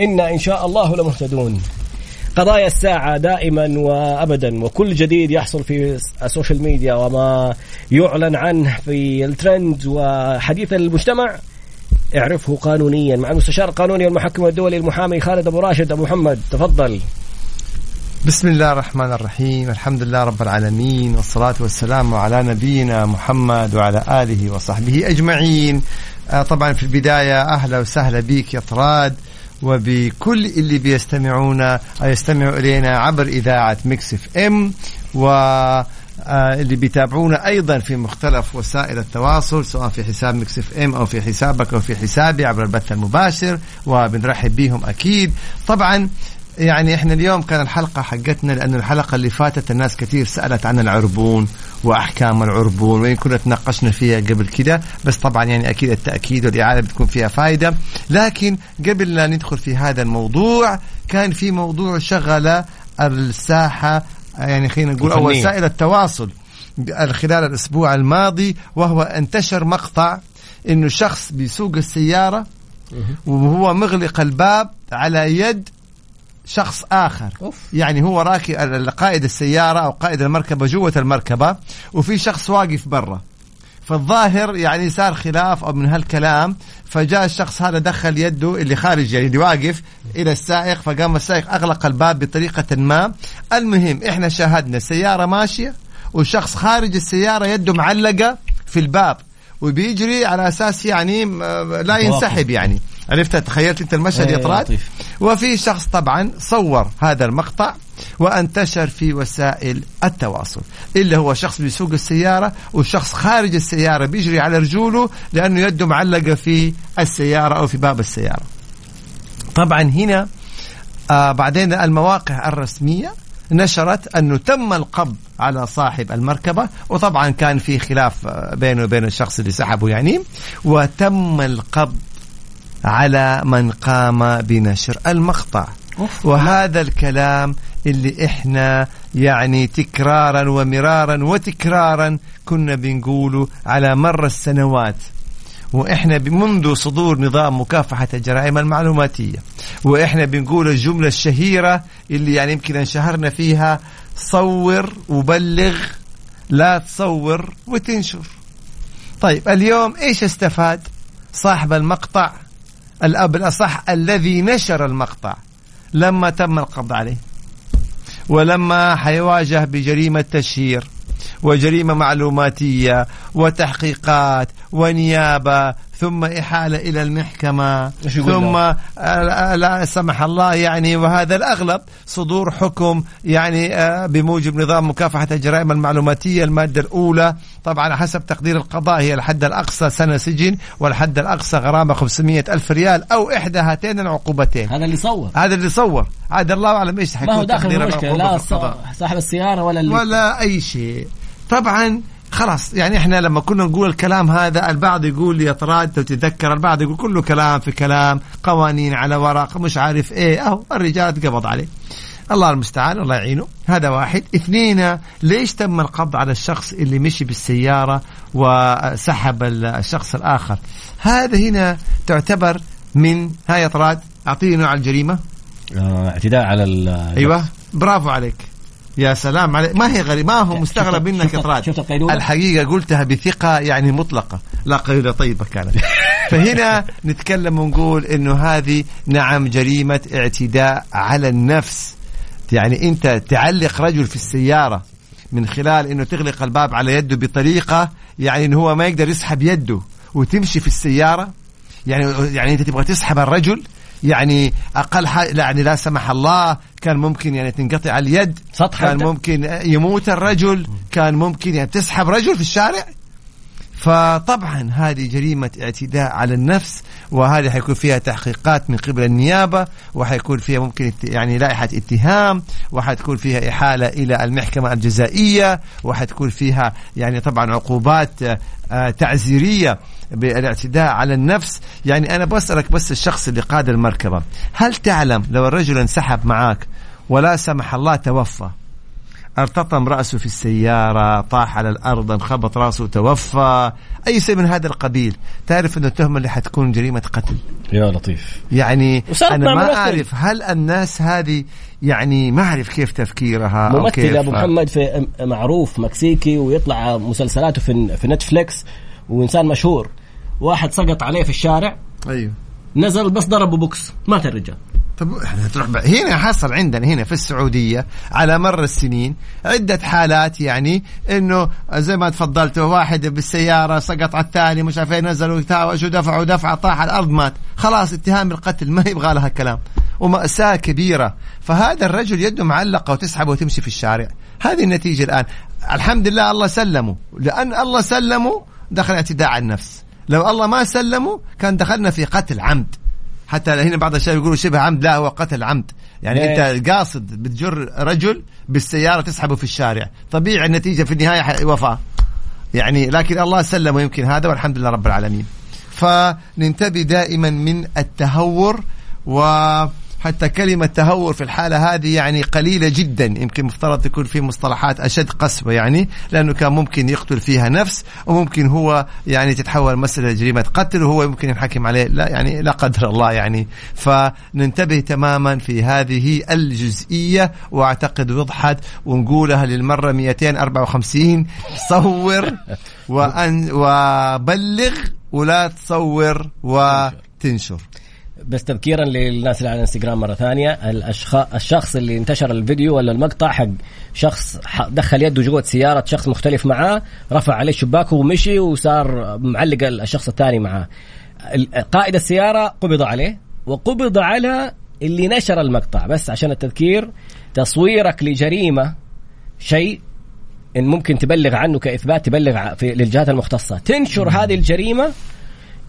إنا إن شاء الله لمهتدون. قضايا الساعة دائما وأبدا وكل جديد يحصل في ال social media وما يعلن عنه في الترند وحديث المجتمع. اعرفه قانونيا مع المستشار القانوني والمحكم الدولي المحامي خالد أبو راشد. أبو محمد تفضل. بسم الله الرحمن الرحيم. الحمد لله رب العالمين والصلاة والسلام على نبينا محمد وعلى آله وصحبه أجمعين. آه، طبعا في البداية أهلا وسهلا بك يا طراد. وبكل اللي بيستمعونا يستمعوا إلينا عبر إذاعة Mix FM و آه، اللي بيتابعونا أيضا في مختلف وسائل التواصل سواء في حساب Mix FM أو في حسابك أو في حسابي عبر البث المباشر وبنرحب بهم أكيد. طبعا يعني إحنا اليوم كان الحلقة حقتنا لأن الحلقة اللي فاتت الناس كثير سألت عن العربون. وأحكام العربون وإن كنا تناقشنا فيها قبل كده بس طبعا يعني أكيد التأكيد والإعادة بتكون فيها فائدة لكن قبل لا ندخل في هذا الموضوع كان في موضوع شغل الساحة يعني خلينا نقول أو وسائل التواصل خلال الأسبوع الماضي وهو انتشر مقطع إنه شخص بيسوق السيارة وهو مغلق الباب على يد شخص آخر. أوف. يعني هو راكب قائد السيارة أو قائد المركبة جوة المركبة وفي شخص واقف برا. فالظاهر يعني صار خلاف أو من هالكلام فجاء الشخص هذا دخل يده اللي خارج يعني اللي واقف إلى السائق فقام السائق أغلق الباب بطريقة ما. المهم إحنا شاهدنا سياره ماشية وشخص خارج السيارة يده معلقة في الباب وبيجري على أساس يعني لا ينسحب يعني. عرفت؟ تخيلت أنت المشهد يا إيه، طراد وفي شخص طبعا صور هذا المقطع وانتشر في وسائل التواصل اللي هو شخص بيسوق السيارة وشخص خارج السيارة بيجري على رجوله لأنه يده معلقة في السيارة أو في باب السيارة. طبعا هنا آه بعدين المواقع الرسمية نشرت أنه تم القبض على صاحب المركبة وطبعا كان في خلاف آه، بينه وبين الشخص اللي سحبه يعني وتم القبض على من قام بنشر المقطع. وهذا الكلام اللي إحنا يعني تكرارا ومرارا وتكرارا كنا بنقوله على مر السنوات. وإحنا منذ صدور نظام مكافحة الجرائم المعلوماتية. وإحنا بنقول الجملة الشهيرة اللي يعني يمكن انشهرنا فيها صور وبلغ لا تصور وتنشر. طيب اليوم إيش استفاد صاحب المقطع؟ الأب الأصح الذي نشر المقطع. لما تم القبض عليه. ولما حيواجه بجريمة تشهير وجريمة معلوماتية وتحقيقات ونيابة ثم إحالة إلى المحكمة. ثم آه، لا سمح الله يعني وهذا الأغلب صدور حكم يعني آه، بموجب نظام مكافحة الجرائم المعلوماتية المادة الأولى. طبعا حسب تقدير القضاء هي الحد الأقصى سنة سجن والحد الأقصى غرامة 500 ألف ريال أو إحدى هاتين العقوبتين. هذا اللي صور. هذا اللي صور. عاد الله أعلم إيش حيكون ما هو داخل المشكلة لا صاحب السيارة ولا اللي ولا أي شيء. طبعا خلاص يعني إحنا لما كنا نقول الكلام هذا البعض يقول يا طراد تتذكر البعض يقول كله كلام في كلام قوانين على ورق مش عارف إيه أهو الرجال اتقبض عليه. الله المستعان الله يعينه. هذا واحد. اثنين ليش تم القبض على الشخص اللي مشي بالسيارة وسحب الشخص الآخر؟ هذا هنا تعتبر من هاي طراد أعطيني نوع الجريمة. آه اعتداء على أيوه. برافو عليك. يا سلام عليك. ما هي غريب. ما هو مستغرب منك اطراد شفت القيلولة؟ الحقيقة قلتها بثقة يعني مطلقة. لا قيلولة طيبة كانت. فهنا نتكلم ونقول إنه هذه نعم جريمة اعتداء على النفس. يعني أنت تعلق رجل في السيارة من خلال إنه تغلق الباب على يده بطريقة يعني إنه هو ما يقدر يسحب يده وتمشي في السيارة. يعني يعني أنت تبغى تسحب الرجل. يعني أقل حاجة يعني لا سمح الله كان ممكن يعني تنقطع اليد سطح كان ممكن يموت الرجل كان ممكن يعني تسحب رجل في الشارع. فطبعا هذه جريمة اعتداء على النفس. وهذه حيكون فيها تحقيقات من قبل النيابة وحيكون فيها ممكن يعني لائحة اتهام وحتكون فيها إحالة إلى المحكمة الجزائية وحتكون فيها يعني طبعا عقوبات آه، تعزيرية بالاعتداء على النفس. يعني أنا بسألك بس الشخص اللي قاد المركبة هل تعلم لو الرجل انسحب معك ولا سمح الله توفى ارتطم رأسه في السيارة طاح على الأرض انخبط رأسه توفى. أي شيء من هذا القبيل. تعرف أن التهمة اللي حتكون جريمة قتل. يا لطيف. يعني أنا ما أعرف هل الناس هذه يعني ما أعرف كيف تفكيرها ممثل أو كيف أبو محمد في معروف مكسيكي ويطلع مسلسلاته في, في نتفليكس وإنسان مشهور. واحد سقط عليه في الشارع. أيوه. نزل بس ضربه بوكس. مات الرجال. طب إحنا تروح هنا حصل عندنا هنا في السعودية على مر السنين عدة حالات يعني إنه زي ما تفضلت واحد بالسيارة سقط على الثاني مش عارف نزل وتهاوش ودفع ودفع طاح على الأرض مات. خلاص اتهام القتل ما يبغى لها كلام. ومأساة كبيرة. فهذا الرجل يده معلقة وتسحبه وتمشي في الشارع. هذه النتيجة الآن. الحمد لله الله سلمه. لأن الله سلمه دخل اعتداء على النفس. لو الله ما سلمه كان دخلنا في قتل عمد. حتى هنا بعض الشباب يقولوا شبه عمد. لا هو قتل عمد. يعني ليه؟ أنت قاصد بتجر رجل بالسيارة تسحبه في الشارع. طبيعي النتيجة في النهاية وفاة. يعني لكن الله سلم يمكن هذا والحمد لله رب العالمين. فننتبه دائما من التهور و حتى كلمة تهور في الحالة هذه يعني قليلة جدا. يمكن مفترض تكون في مصطلحات أشد قسوة يعني لأنه كان ممكن يقتل فيها نفس وممكن هو يعني تتحول مسألة جريمة قتل وهو يمكن ينحكم عليه. لا يعني لا قدر الله يعني. فننتبه تماما في هذه الجزئية وأعتقد وضحت ونقولها للمرة 254 صور وأن وبلغ ولا تصور وتنشر. بس تذكيرا للناس اللي على الانستغرام مرة ثانية الشخص اللي انتشر الفيديو ولا المقطع حق شخص دخل يده جوة سيارة شخص مختلف معاه رفع عليه شباكه ومشي وصار معلق الشخص الثاني معاه. قائد السيارة قبض عليه وقبض على اللي نشر المقطع. بس عشان التذكير تصويرك لجريمة شيء إن ممكن تبلغ عنه كإثبات تبلغ في للجهات المختصة. تنشر هذه الجريمة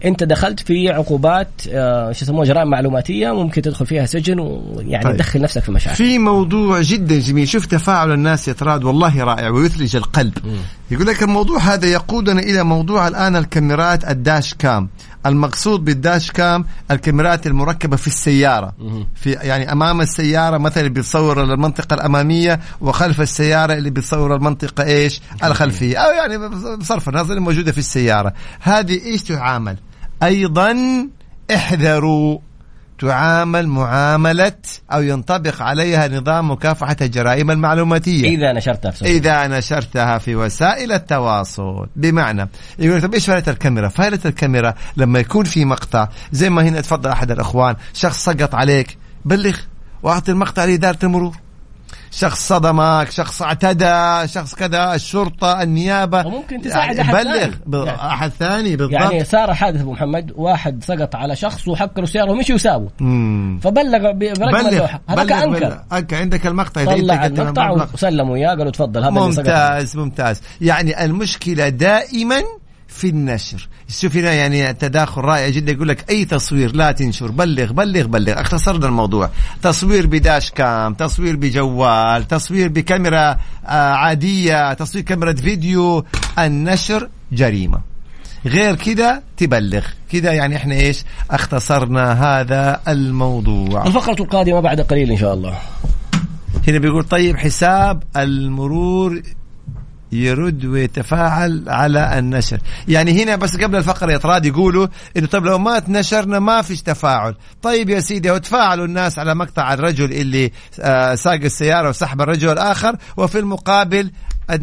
انت دخلت في عقوبات آه شو يسموها جرائم معلوماتية ممكن تدخل فيها سجن ويعني طيب. تدخل نفسك في مشاكل في موضوع جدا جميل. شوف تفاعل الناس يا تراد والله رائع ويثلج القلب. م. يقول لك الموضوع هذا يقودنا إلى موضوع الآن الكاميرات الداش كام. المقصود بالداش كام؟ الكاميرات المركبة في السيارة. في يعني أمام السيارة مثلا اللي بتصور المنطقة الأمامية وخلف السيارة اللي بتصور المنطقة إيش؟ الخلفية. أو يعني بصرف النظر الموجوده في السيارة. هذه إيش تعامل؟ أيضا احذروا. تعامل معاملة أو ينطبق عليها نظام مكافحة الجرائم المعلوماتية. إذا نشرتها في إذا نشرتها في وسائل التواصل. بمعنى يقول طب إيش فائدة الكاميرا؟ فائدة الكاميرا لما يكون في مقطع زي ما هنا تفضل أحد الأخوان شخص سقط عليك بلغ وأعطي المقطع لإدارة المرور. شخص صدمك شخص اعتدى شخص كذا الشرطة النيابة. وممكن تساعد أحد بلغ ثاني. يعني أحد ثاني بالضبط. يعني صار حادث أبو محمد واحد سقط على شخص وحكر السياره ومشي وسابه فبلغ برقم اللوحة. هذاك أنكر. أنكر عندك المقطع إذا طلع المقطع وسلموا إياه قالوا تفضل هذا ممتاز ممتاز. يعني المشكلة دائما في النشر. شوف هنا يعني تداخل رائع جدا يقول لك أي تصوير لا تنشر بلغ بلغ بلغ. اختصرنا الموضوع. تصوير بداش كام؟ تصوير بجوال تصوير بكاميرا آه، عادية تصوير كاميرا فيديو. النشر جريمة. غير كده تبلغ. كده يعني إحنا إيش؟ اختصرنا هذا الموضوع. الفقرة القادمة بعد قليل إن شاء الله. هنا بيقول طيب حساب المرور يرد ويتفاعل على النشر. يعني هنا بس قبل الفقرة يطراد يقولوا إنه طيب لو ما تنشرنا ما فيش تفاعل. طيب يا سيدي وتفاعلوا الناس على مقطع الرجل اللي آه ساق السيارة وسحب الرجل الآخر وفي المقابل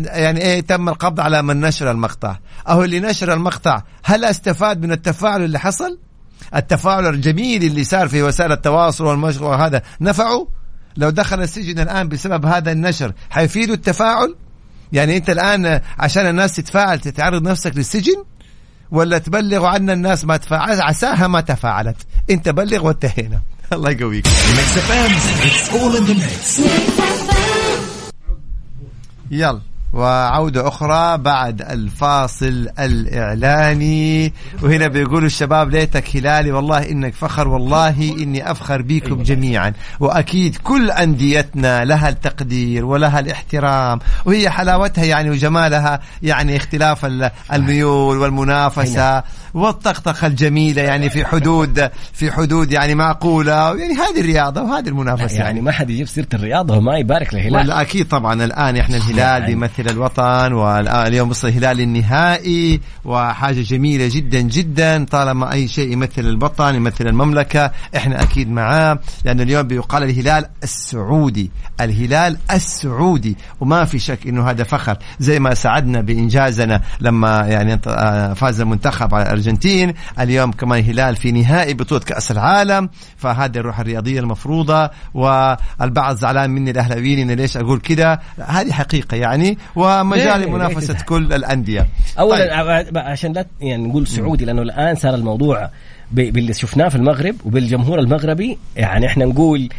يعني إيه تم القبض على من نشر المقطع. أهو اللي نشر المقطع هل أستفاد من التفاعل اللي حصل؟ التفاعل الجميل اللي صار في وسائل التواصل والمشروع هذا نفعه لو دخل السجن الآن بسبب هذا النشر حيفيدوا التفاعل؟ يعني انت الآن عشان الناس تتفاعل تتعرض نفسك للسجن؟ ولا تبلغ عنا الناس ما تفاعلت عساها ما تفاعلت. انت بلغ وانتهينا. الله يقويك. يلا. وعودة أخرى بعد الفاصل الإعلاني. وهنا بيقولوا الشباب ليتك هلالي والله إنك فخر والله إني أفخر بكم جميعا. وأكيد كل أنديتنا لها التقدير ولها الاحترام وهي حلاوتها يعني وجمالها يعني اختلاف الميول والمنافسة. والطقطقة الجميلة يعني في حدود في حدود يعني معقولة يعني هذه الرياضة وهذه المنافسة. يعني ما حد يجيب سيرة الرياضة وما يبارك للهلال. ولا أكيد طبعا الآن إحنا الهلال يعني بيمثل الوطن واليوم وصل الهلال النهائي وحاجة جميلة جدا جدا طالما أي شيء يمثل الوطن يمثل المملكة إحنا أكيد معاه لأن اليوم بيقال الهلال السعودي الهلال السعودي. وما في شك إنه هذا فخر زي ما سعدنا بإنجازنا لما يعني فاز المنتخب على الأرجنتين. اليوم كمان الهلال في نهائي بطولة كأس العالم. فهذه الروح الرياضية المفروضة. والبعض زعلان مني الأهلاويين إن ليش أقول كذا هذه حقيقة يعني. ومجال لمنافسه كل الأندية. اولا طيب. عشان لا يعني نقول سعودي لأنه الآن صار الموضوع باللي شفناه في المغرب وبالجمهور المغربي. يعني إحنا نقول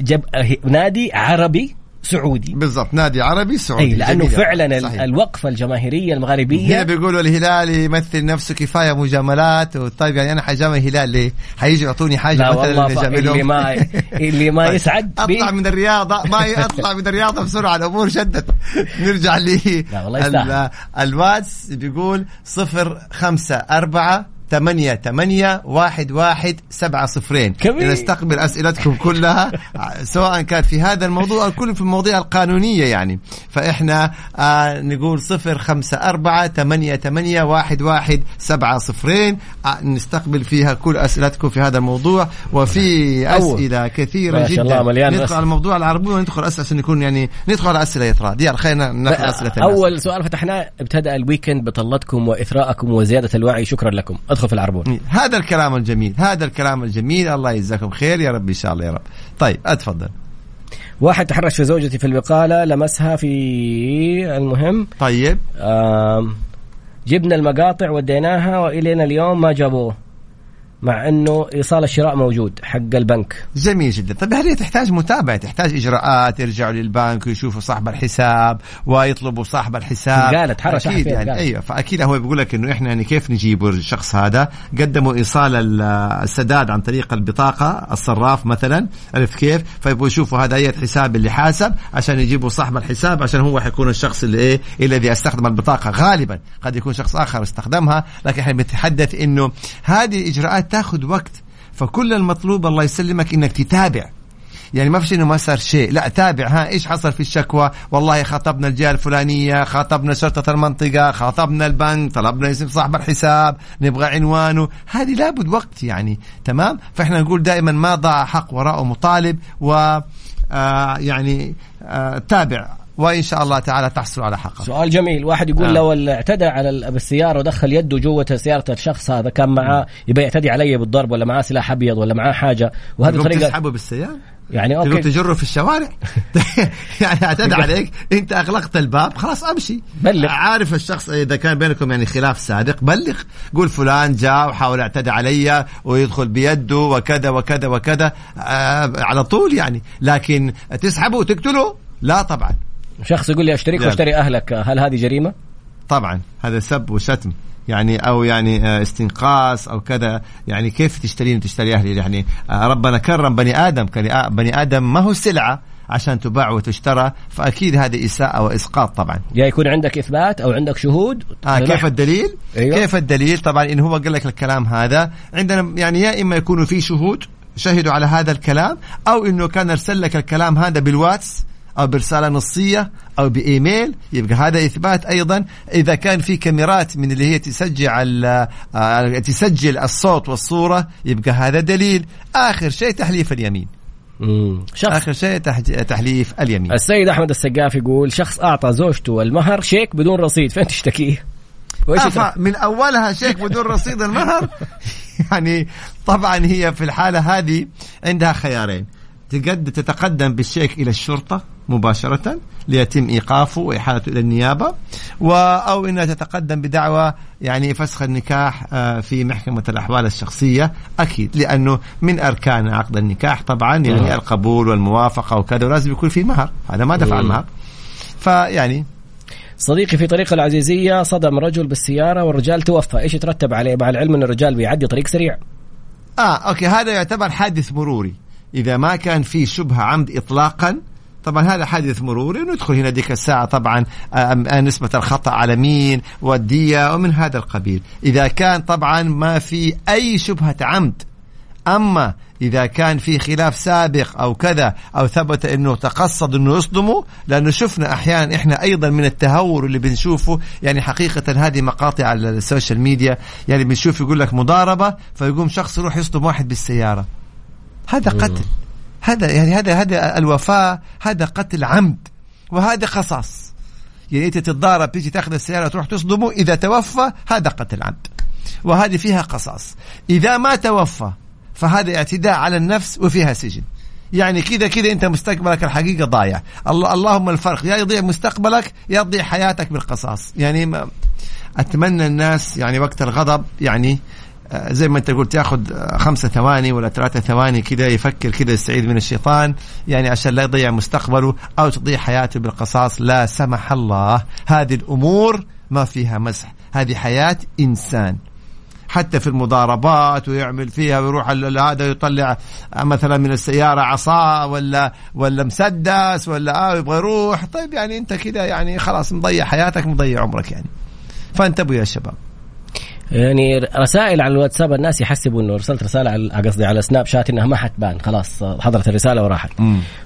جب نادي عربي سعودي. بالضبط. نادي عربي سعودي. أي لأنه فعلا صحيح. الوقفة الجماهيرية المغربيه هنا بيقولوا الهلال يمثل نفسه كفاية مجاملات. طيب يعني أنا حجامل الهلال ليه؟ حيجوا يعطوني حاجة لا والله اللي ما اللي ما طيب. يسعد أطلع من الرياضة. ما أطلع من الرياضة بسرعة. الأمور شدت. نرجع لي لا والله الواتس بيقول صفر خمسة أربعة ثمانية ثمانية واحد واحد سبعة صفرين. نستقبل أسئلتكم كلها سواء كانت في هذا الموضوع أو كل في المواضيع القانونية يعني. فإحنا آه نقول صفر خمسة أربعة ثمانية ثمانية واحد واحد سبعة صفرين. آه نستقبل فيها كل أسئلتكم في هذا الموضوع. وفي أسئلة كثيرة ما شاء الله جدا مليان ندخل على الموضوع العربي وندخل أسئلة عشان نكون يعني ندخل على أسئلة يا يلا خلينا ناخذ أسئلة أول سؤال فتحناه. ابتدأ الويكند بطلتكم وإثراءكم وزيادة الوعي. شكرا لكم. أدخل في العربون هذا الكلام الجميل هذا الكلام الجميل. الله يجزاكم خير يا رب إن شاء الله يا رب. طيب أتفضل. واحد تحرش في زوجتي في البقالة لمسها في المهم. طيب. جبنا المقاطع وديناها وإلينا اليوم ما جابوه. مع إنه إيصال الشراء موجود حق البنك. جميل جدا. طيب هذه تحتاج متابعة؟ تحتاج إجراءات؟ يرجعوا للبنك ويشوفوا صاحب الحساب ويطلبوا صاحب الحساب؟ قالت حرش أكيد يعني قالت. أيوه. فأكيد هو بيقول لك إنه إحنا يعني كيف نجيبوا الشخص هذا؟ قدموا إيصال السداد عن طريق البطاقة الصراف مثلا عرفت كيف؟ فيبغوا يشوفوا هذا أي حساب اللي حاسب عشان يجيبوا صاحب الحساب عشان هو حيكون الشخص اللي إيه؟ الذي استخدم البطاقة. غالبا قد يكون شخص آخر استخدمها لكن إحنا بنتحدث إنه هذه إجراءات تاخذ وقت. فكل المطلوب الله يسلمك إنك تتابع. يعني ما فيش إنه ما صار شيء. لا تابع ها إيش حصل في الشكوى؟ والله خاطبنا الجهة الفلانية خاطبنا شرطة المنطقة خاطبنا البنك طلبنا اسم صاحب الحساب نبغى عنوانه. هذه لابد وقت يعني تمام؟ فإحنا نقول دائما ما ضاع حق وراءه مطالب و آه يعني آه تابع. وإن شاء الله تعالى تحصل على حقه. سؤال جميل، واحد يقول آه. لو اعتدى على بالسيارة ودخل يده جوة سيارة الشخص هذا كان معاه يبي يعتدي علي بالضرب ولا معاه سلاح أبيض ولا معاه حاجة؟ وهذه طريقه تسحبه بالسيارة؟ يعني أوكي. تجره في الشوارع؟ يعني اعتدى عليك انت أغلقت الباب خلاص أمشي. بلغ. عارف الشخص إذا كان بينكم يعني خلاف سابق بلغ. قول فلان جاء وحاول اعتدى علي ويدخل بيده وكذا وكذا وكذا آه على طول يعني. لكن تسحبه وتقتله؟ لا طبعا. شخص يقول لي أشتريك واشتري أهلك هل هذه جريمة؟ طبعا هذا سب وشتم. يعني أو يعني آه، استنقاص أو كذا. يعني كيف تشتريني وتشتري أهلي؟ يعني آه، ربنا كرم بني آدم بني آدم ما هو سلعة عشان تباع وتشترى. فأكيد هذه إساءة واسقاط طبعا. يا يكون عندك إثبات أو عندك شهود؟ آه كيف الدليل؟ أيوة. كيف الدليل؟ طبعا إن هو قال لك الكلام هذا عندنا يعني يا إما يكونوا في شهود شهدوا على هذا الكلام أو إنه كان أرسل لك الكلام هذا بالواتس أو برسالة نصية أو بإيميل. يبقى هذا إثبات أيضا. إذا كان في كاميرات من اللي هي تسجل آه، تسجل الصوت والصورة يبقى هذا دليل. آخر شيء تحليف اليمين. شخص آخر شيء تحليف اليمين. السيد أحمد السقاف يقول شخص أعطى زوجته المهر شيك بدون رصيد. فين تشتكيه؟ من أولها شيك بدون رصيد المهر؟ يعني طبعا هي في الحالة هذه عندها خيارين. تتقدم بالشيك إلى الشرطة مباشرة ليتم إيقافه وإحالته إلى النيابة أو أنها تتقدم بدعوى يعني فسخ النكاح آه، في محكمة الأحوال الشخصية أكيد لأنه من أركان عقد النكاح طبعا يعني مم. القبول والموافقة وكذا ولازم يكون في مهر هذا ما دفع المهر. فيعني صديقي في طريق العزيزية صدم رجل بالسيارة والرجال توفى. إيش يترتب عليه؟ مع العلم أن الرجال بيعدي طريق سريع. آه أوكي هذا يعتبر حادث مروري. إذا ما كان في شبهة عمد اطلاقا طبعا هذا حادث مروري ندخل هنا ديك الساعة طبعا نسبة الخطأ على مين والدية ومن هذا القبيل. إذا كان طبعا ما في أي شبهة عمد أما إذا كان في خلاف سابق أو كذا أو ثبت أنه تقصد أنه يصدمه لأنه شفنا أحيانا إحنا أيضا من التهور اللي بنشوفه يعني حقيقة هذه مقاطع على ال social media يعني بنشوف يقول لك مضاربة فيقوم شخص يروح يصدم واحد بالسيارة. هذا قتل. هذا يعني هذا هذا الوفاء هذا قتل عمد وهذا قصاص يعني أنت تتضارب تيجي تأخذ السيارة تروح تصدمه إذا توفى هذا قتل عمد. وهذه فيها قصاص. إذا ما توفى فهذا اعتداء على النفس وفيها سجن. يعني كذا كذا أنت مستقبلك الحقيقة ضايع. الله اللهم الفرق. يا يضيع مستقبلك يا تضيع حياتك بالقصاص. يعني ما أتمنى الناس يعني وقت الغضب يعني زي ما انت قلت ياخذ آه، خمسة ثواني ولا ثلاثة ثواني كذا يفكر كذا يستعيذ من الشيطان يعني عشان لا يضيع مستقبله أو تضيع حياته بالقصاص. لا سمح الله هذه الأمور ما فيها مسح. هذه حياة إنسان. حتى في المضاربات ويعمل فيها ويروح هذا يطلع مثلا من السيارة عصا ولا ولا مسدس ولا آه يبغى يروح. طيب يعني أنت كذا يعني خلاص مضيع حياتك مضيع عمرك يعني. فانتبهوا يا شباب. يعني رسائل على الواتساب الناس يحسبوا إنه ارسلت رسالة على قصدي على سناب شات إنها ما حتبان. خلاص حضرت الرسالة وراحت.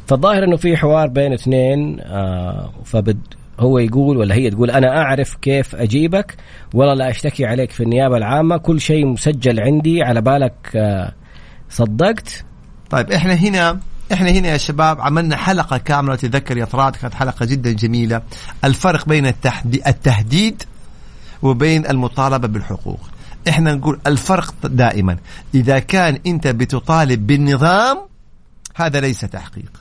فالظاهر إنه في حوار بين اثنين آه فبد هو يقول ولا هي تقول أنا أعرف كيف أجيبك ولا لا أشتكي عليك في النيابة العامة. كل شيء مسجل عندي على بالك آه صدقت. طيب إحنا هنا إحنا هنا يا شباب عملنا حلقة كاملة. تذكر يا طراد كانت حلقة جدا جميلة. الفرق بين التهديد وبين المطالبة بالحقوق. إحنا نقول الفرق دائما. إذا كان أنت بتطالب بالنظام هذا ليس تحقيق.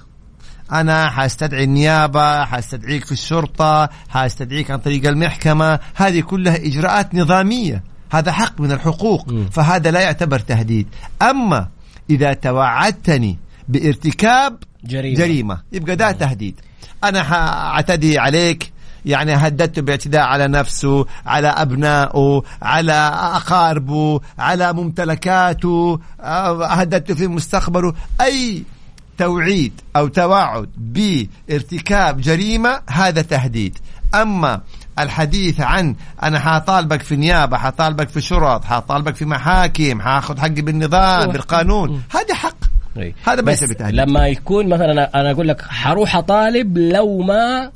أنا حأستدعي النيابة حأستدعيك في الشرطة حأستدعيك عن طريق المحكمة. هذه كلها إجراءات نظامية. هذا حق من الحقوق. م. فهذا لا يعتبر تهديد. أما إذا توعدتني بارتكاب جريمة, جريمة يبقى ده تهديد. أنا حأعتدي عليك يعني هددته باعتداء على نفسه على أبنائه على أقاربه على ممتلكاته آه، هددته في مستقبله. أي توعيد أو توعد بارتكاب جريمة هذا تهديد. أما الحديث عن أنا حطالبك في نيابة حطالبك في شرط حطالبك في محاكم حاخذ حقي بالنظام بالقانون هذا حق. هذا ما يسمى لما يكون مثلا أنا أقول لك حروح أطالب لو ما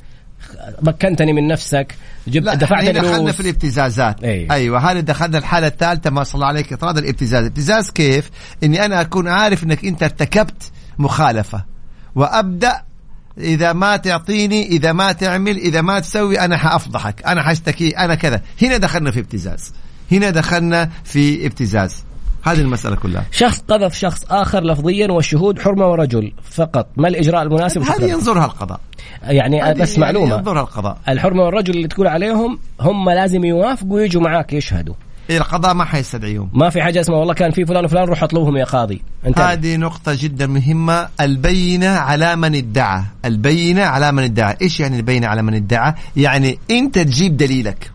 مكنتني من نفسك جبت دفعت دخلنا في الابتزازات. أي. أيوه هذه دخلنا الحالة الثالثة ما صلى عليك اطراد الابتزاز. الابتزاز كيف؟ إني أنا أكون عارف إنك أنت ارتكبت مخالفة. وأبدأ إذا ما تعطيني إذا ما تعمل إذا ما تسوي أنا حأفضحك أنا حأشتكي أنا كذا. هنا دخلنا في ابتزاز. هنا دخلنا في ابتزاز. هذه المسألة كلها. شخص قذف شخص آخر لفظيا والشهود حرمة ورجل فقط. ما الإجراء المناسب هذه ينظرها القضاء يعني بس معلومة. ينظرها القضاء الحرمة والرجل اللي تقول عليهم هم لازم يوافقوا ويجوا معاك يشهدوا. إيه القضاء ما حيستدعيهم. ما في حاجة اسمها والله كان في فلان وفلان روح اطلبهم يا قاضي. هذه نقطة جدا مهمة. البينة على من ادعى. البينة على من ادعى. إيش يعني البينة على من ادعى؟ يعني أنت تجيب دليلك.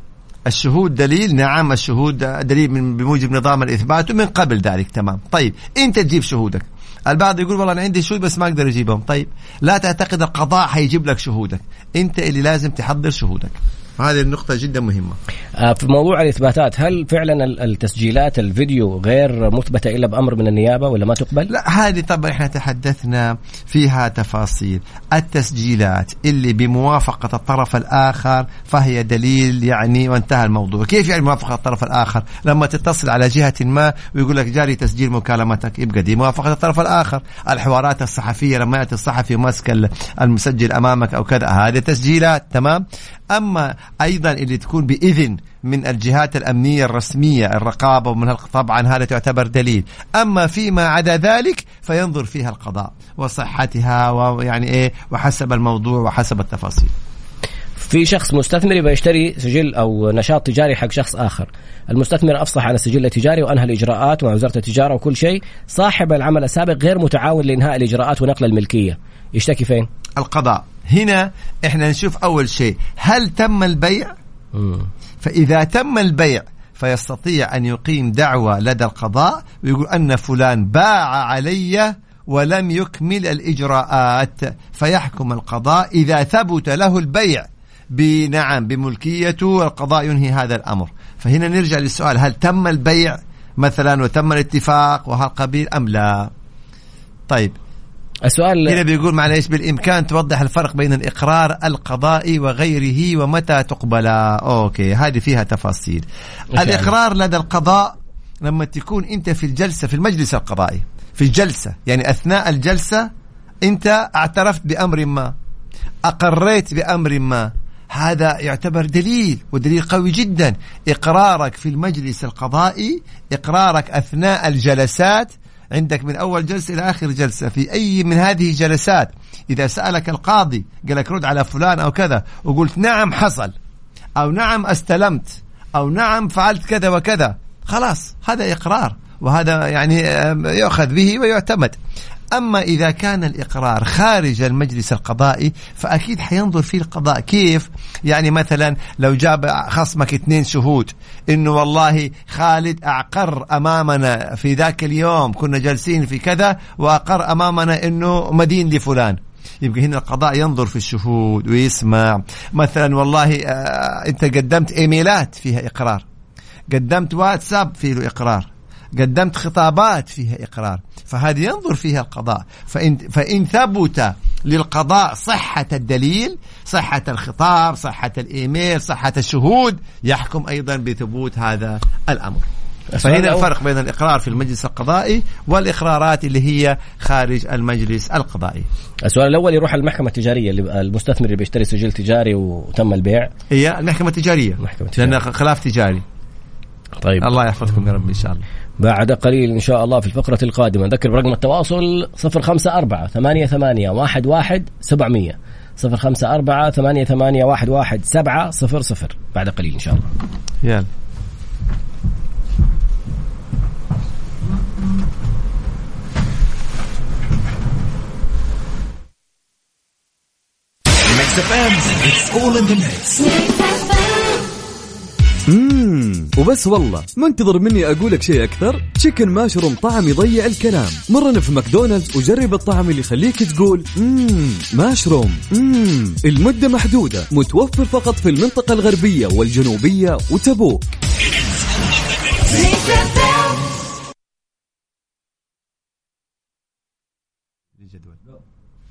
الشهود دليل نعم الشهود دليل من بموجب نظام الإثبات ومن قبل ذلك تمام. طيب إنت تجيب شهودك. البعض يقول والله أنا عندي شهود بس ما أقدر أجيبهم. طيب لا تعتقد القضاء حيجيب لك شهودك. إنت اللي لازم تحضر شهودك. هذه النقطة جدا مهمة. آه، في موضوع الإثباتات هل فعلا التسجيلات الفيديو غير مثبتة إلا بأمر من النيابة ولا ما تقبل؟ لا هذه طبعا إحنا تحدثنا فيها تفاصيل، التسجيلات اللي بموافقة الطرف الآخر فهي دليل يعني وانتهى الموضوع، كيف يعني موافقة الطرف الآخر؟ لما تتصل على جهة ما ويقول لك جاري تسجيل مكالمتك يبقى دي موافقة الطرف الآخر، الحوارات الصحفية لما يأتي الصحفي وماسك المسجل أمامك أو كذا هذه تسجيلات تمام؟ أما أيضا اللي تكون بإذن من الجهات الأمنية الرسمية الرقابة ومن طبعا هذا تعتبر دليل. أما فيما عدا ذلك فينظر فيها القضاء وصحتها ويعني إيه وحسب الموضوع وحسب التفاصيل. في شخص مستثمر يبغى يشتري سجل أو نشاط تجاري حق شخص آخر. المستثمر أفصح عن السجل التجاري وأنهى الإجراءات مع وزارة التجارة وكل شيء. صاحب العمل السابق غير متعاون لإنهاء الإجراءات ونقل الملكية. يشتكي فين؟ القضاء. هنا إحنا نشوف أول شيء هل تم البيع. فإذا تم البيع فيستطيع أن يقيم دعوى لدى القضاء ويقول أن فلان باع علي ولم يكمل الإجراءات فيحكم القضاء إذا ثبت له البيع بنعم بملكيته القضاء ينهي هذا الأمر. فهنا نرجع للسؤال هل تم البيع مثلا وتم الاتفاق وهالقبيل أم لا؟ طيب السؤال هنا بيقول معلش بالإمكان توضح الفرق بين الإقرار القضائي وغيره ومتى تقبل أوكي هذه فيها تفاصيل. الإقرار لدى القضاء لما تكون أنت في الجلسة في المجلس القضائي في الجلسة يعني أثناء الجلسة أنت اعترفت بأمر ما أقريت بأمر ما. هذا يعتبر دليل ودليل قوي جدا. إقرارك في المجلس القضائي إقرارك أثناء الجلسات عندك من أول جلسة إلى آخر جلسة في أي من هذه الجلسات. إذا سألك القاضي قال لك رد على فلان أو كذا وقلت نعم حصل أو نعم استلمت أو نعم فعلت كذا وكذا خلاص هذا إقرار وهذا يعني يؤخذ به ويعتمد. أما إذا كان الإقرار خارج المجلس القضائي فأكيد حينظر فيه القضاء. كيف؟ يعني مثلا لو جاب خصمك اثنين شهود إنه والله خالد اعقر أمامنا في ذاك اليوم كنا جالسين في كذا وأقر أمامنا إنه مدين لفلان. يبقى هنا القضاء ينظر في الشهود ويسمع. مثلا والله آه أنت قدمت إيميلات فيها إقرار. قدمت واتساب فيه له إقرار. قدمت خطابات فيها إقرار فهذه ينظر فيها القضاء. فإن فإن ثبت للقضاء صحة الدليل صحة الخطاب صحة الإيميل صحة الشهود يحكم أيضا بثبوت هذا الأمر. فهنا الأول- الفرق بين الإقرار في المجلس القضائي والإقرارات اللي هي خارج المجلس القضائي. السؤال الأول يروح على المحكمة التجارية اللي المستثمر اللي بيشتري سجل تجاري وتم البيع. هي المحكمة التجارية المحكمة التجارية. لأنها خلاف تجاري. طيب. الله يحفظكم يا رب إن شاء الله. بعد قليل إن شاء الله في الفقرة القادمة. نذكر برقم التواصل 054 88 11 700 054 88 11 700 بعد قليل إن شاء الله. يلا. مم. وبس والله منتظر مني أقول لك شيء أكثر تشيكن ماشروم طعم يضيع الكلام مرنا في ماكدونالدز وجرب الطعم اللي يخليك تقول مم. ماشروم مم. المدة محدودة متوفر فقط في المنطقة الغربية والجنوبية وتبوك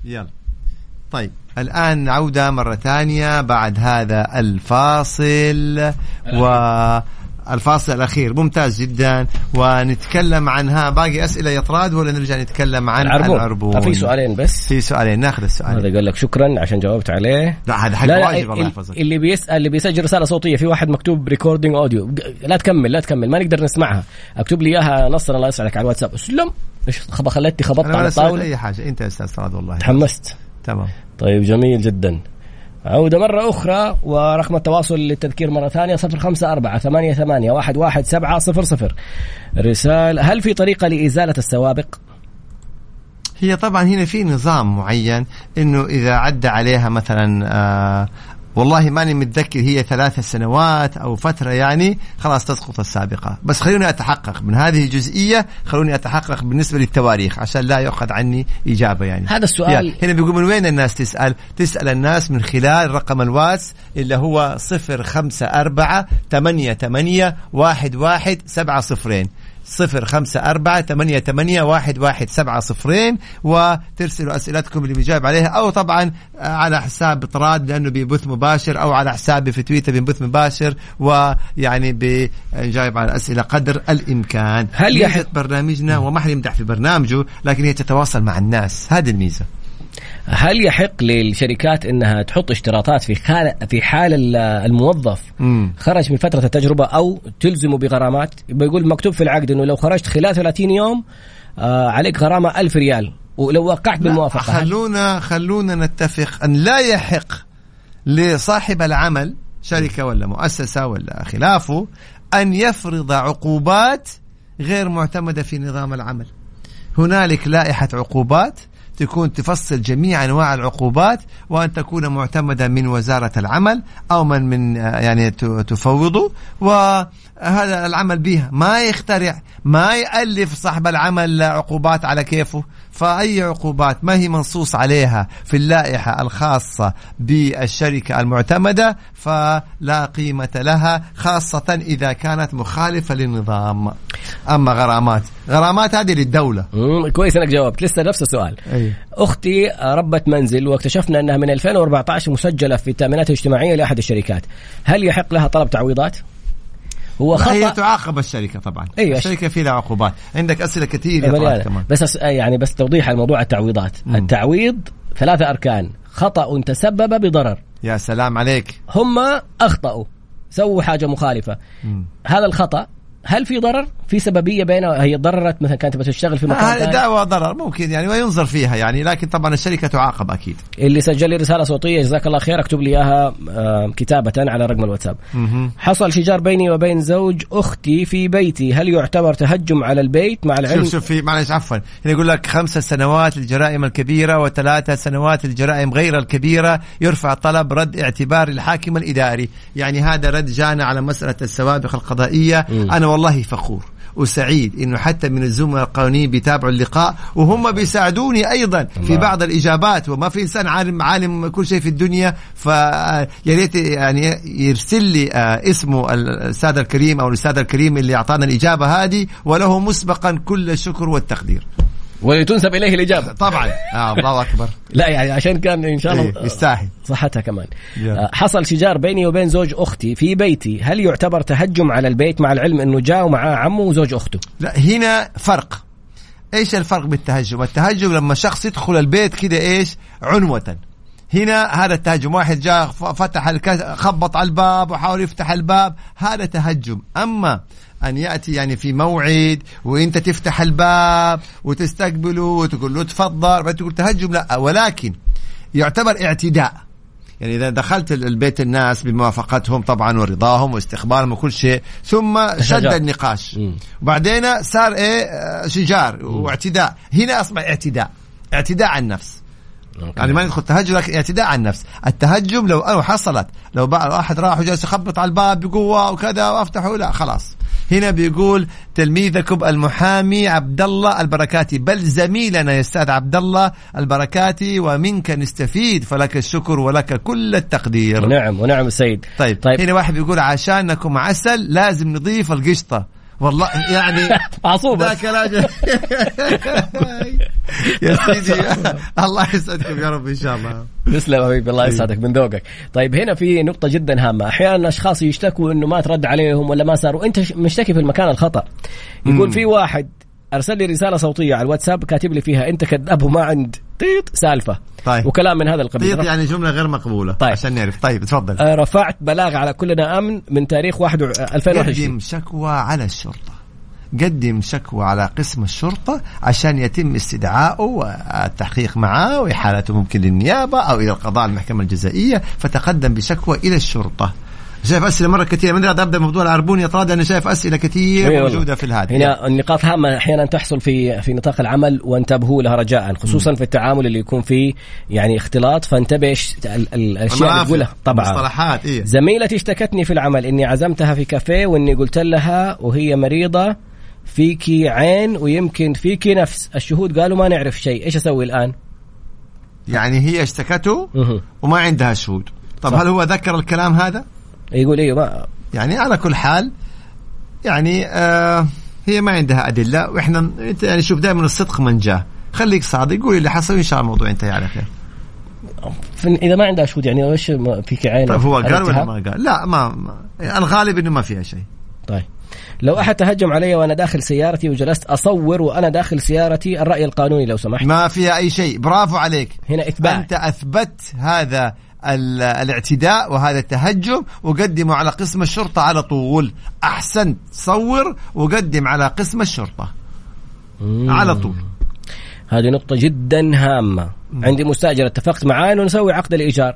يلا طيب الآن عودة مرة ثانية بعد هذا الفاصل والفاصل الأخير. ممتاز جدا. ونتكلم عنها. باقي أسئلة يا طراد ولا نرجع نتكلم عن العربون, العربون؟ في سؤالين بس. في سؤالين. ناخذ السؤال. هذا قال لك شكرا عشان جاوبت عليه. لا هذا حق واجب الله ال- يحفظك. اللي بيسال اللي بيسجل رسالة صوتية في واحد مكتوب recording audio لا تكمل لا تكمل ما نقدر نسمعها. اكتب لي إياها نصا الله يسعدك على الواتساب. أسلم. إيش خلتني خبطت على الطاوله أي حاجة. أنت يا أستاذ طراد والله. تحمست. تمام. طيب جميل جدا. عودة مرة أخرى ورقم التواصل للتذكير مرة ثانية صفر خمسة أربعة ثمانية ثمانية واحد واحد سبعة صفر صفر. رسالة هل في طريقة لإزالة السوابق؟ هي طبعا هنا في نظام معين إنه إذا عدى عليها مثلا آه والله ماني متذكر هي ثلاث سنوات أو فترة يعني. خلاص تسقط السابقة. بس خلوني أتحقق من هذه الجزئية خلوني أتحقق بالنسبة للتواريخ عشان لا يؤخذ عني إجابة يعني. هذا السؤال- يعني هنا بيقول من وين الناس تسأل؟ تسأل الناس من خلال رقم الواتس اللي هو صفر خمسة أربعة ثمانية ثمانية واحد واحد سبعة صفرين. صفر خمسة أربعة ثمانية ثمانية واحد واحد سبعة صفرين وترسلوا أسئلتكم اللي بيجاوب عليها أو طبعا على حساب طراد لأنه ببث مباشر أو على حسابي في تويتر ببث مباشر ويعني بنجاوب على الأسئلة قدر الإمكان. هل يحق- برنامجنا وما حد يمدح في برنامجه لكن هي تتواصل مع الناس. هذه الميزة. هل يحق للشركات إنها تحط اشتراطات في حال في حال ال- الموظف مم. خرج من فترة التجربة أو تلزمه بغرامات بيقول مكتوب في العقد إنه لو خرجت خلال 30 يوم آه عليك غرامة 1000 ريال ولو وقعت بالموافقة خلونا خلونا نتفق أن لا يحق لصاحب العمل شركة ولا مؤسسة ولا خلافه أن يفرض عقوبات غير معتمدة في نظام العمل. هنالك لائحة عقوبات تكون تفصل جميع أنواع العقوبات وأن تكون معتمدة من وزارة العمل أو من من آه، يعني تفوضه. وهذا العمل بها ما يخترع ما يألف صاحب العمل عقوبات على كيفه. فأي عقوبات؟ ما هي منصوص عليها في اللائحة الخاصة بالشركة المعتمدة؟ فلا قيمة لها خاصة إذا كانت مخالفة للنظام. أما غرامات غرامات هذه للدولة. مم، كويس إنك جاوبت. لسه نفس السؤال. أي. أختي ربة منزل واكتشفنا أنها من 2014 مسجلة في التأمينات الاجتماعية لأحد الشركات. هل يحق لها طلب تعويضات؟ هو هي خطا تعاقب الشركة طبعا. أيوة. الشركة في لها عقوبات. عندك أسئلة كثير. كمان. بس أس... يعني بس توضيح على موضوع التعويضات. التعويض ثلاثة أركان. خطأ تسبب بضرر. يا سلام عليك. هم أخطأوا. سووا حاجة مخالفة. هذا الخطأ هل في ضرر؟ في سببية بينه هي ضررت مثلا كانت بتشتغل في مكان هذه ثاني. دعوة ضرر ممكن يعني وينظر فيها يعني لكن طبعا الشركة تعاقب أكيد. اللي سجل لي رسالة صوتية جزاك الله خير اكتب لي إياها آه، كتابة على رقم الواتساب. حصل شجار بيني وبين زوج أختي في بيتي. هل يعتبر تهجم على البيت مع العلم؟ شوف شوف في معلش عفوا. هنا يقول لك خمسة سنوات للجرائم الكبيرة وثلاثة سنوات للجرائم غير الكبيرة يرفع طلب رد اعتبار الحاكم الإداري. يعني هذا رد جانا على مسألة السوابق القضائية. أنا والله فخور. وسعيد إنه حتى من الزملاء القانونيين بيتابعوا اللقاء وهم بيساعدوني أيضا في الله. بعض الإجابات وما في إنسان عالم عالم كل شيء في الدنيا فيا ريت يعني يرسل لي آه، اسمه الأستاذ الكريم أو الأستاذ الكريم اللي أعطانا الإجابة هذه وله مسبقا كل الشكر والتقدير ولتنسب إليه الإجابة. طبعا. آه الله أكبر. لا يعني عشان كان إن شاء الله إيه، يستاهل. صحتها كمان. آه، حصل شجار بيني وبين زوج أختي في بيتي. هل يعتبر تهجم على البيت مع العلم أنه جاء ومعاه عمه وزوج أخته؟ لا هنا فرق. إيش الفرق بالتهجم؟ التهجم لما شخص يدخل البيت كده إيش؟ عنوة. هنا هذا التهجم. واحد جاء فتح. خبط على الباب وحاول يفتح الباب. هذا تهجم. أما أن يأتي يعني في موعد وإنت تفتح الباب وتستقبله وتقول له تفضل بعدين تقول تهجم لا ولكن يعتبر اعتداء. يعني إذا دخلت ال- البيت الناس بموافقتهم طبعا ورضاهم واستقبالهم وكل شيء ثم شد. النقاش. وبعدين صار إيه آه، شجار واعتداء. هنا أصبح اعتداء اعتداء على النفس. يعني ما ندخل تهجم لكن اعتداء على النفس. التهجم لو أو حصلت لو بقى واحد راح وجالس يخبط على الباب بقوة وكذا وافتحوا لا خلاص. هنا بيقول تلميذكم المحامي عبد الله البركاتي. بل زميلنا يا أستاذ عبد الله البركاتي ومنك نستفيد فلك الشكر ولك كل التقدير. ونعم ونعم طيب, طيب. طيب. هنا واحد بيقول عشانكم عسل لازم نضيف القشطة. والله يعني عصوبة. ذاك راجل يا سيدي الله يسعدكم يا رب إن شاء الله. تسلم حبيبي الله يسعدك من ذوقك. طيب هنا في نقطة جدا هامة. أحيانا أشخاص يشتكوا إنه ما ترد عليهم ولا ما صار. وأنت مشتكي في المكان الخطأ. يقول في واحد أرسل لي رسالة صوتية على الواتساب كاتب لي فيها أنت كذاب وما عند. طيط سالفة. طيب. وكلام من هذا القبيل. طيب يعني جملة غير مقبولة طيب. عشان نعرف. طيب تفضل. آه، رفعت بلاغ على كلنا أمن من تاريخ 1 2021 قدم شكوى على الشرطة. قدم شكوى على قسم الشرطة عشان يتم استدعائه والتحقيق معه وإحالته ممكن للنيابة أو إلى القضاء المحكمة الجزائية فتقدم بشكوى إلى الشرطة. شايف أسئلة مرة كثيرة من أبدأ موضوع العربون يا طراد أنا شايف أسئلة كثير أي والله. موجودة في الهاتف. هنا النقاط هامة أحيانا تحصل في في نطاق العمل وانتبهوا لها رجاء خصوصا في التعامل اللي يكون فيه يعني اختلاط. فانتبه إيش- ال- ال- الأشياء اللي تقولها. طبعا. مصطلحات إيه. زميلتي اشتكتني في العمل. إني عزمتها في كافيه وإني قلت لها وهي مريضة فيكي عين ويمكن فيكي نفس. الشهود قالوا ما نعرف شيء. إيش أسوي الآن؟ يعني هي اشتكته. وما عندها شهود. طب صح. هل هو ذكر الكلام هذا؟ يقول أيوه ما يعني على كل حال يعني آه هي ما عندها أدلة وإحنا أنت يعني شوف دائما الصدق من جاه خليك صادق قول اللي حصل إن شاء الله الموضوع انتهي على خير. إذا ما عندها شهود يعني إيش فيكي عين طيب هو قال ولا؟ ما قال؟ لا ما, ما الغالب إنه ما فيها شيء. طيب. لو أحد تهجم علي وأنا داخل سيارتي وجلست أصور وأنا داخل سيارتي الرأي القانوني لو سمحت. ما فيها أي شيء. برافو عليك. هنا اثبات أنت أثبت هذا الاعتداء وهذا التهجم وقدمه على قسم الشرطة على طول. أحسنت صور وقدم على قسم الشرطة. مم. على طول. هذه نقطة جدا هامة. عندي مستأجر اتفقت معاه إنه نسوي عقد الإيجار.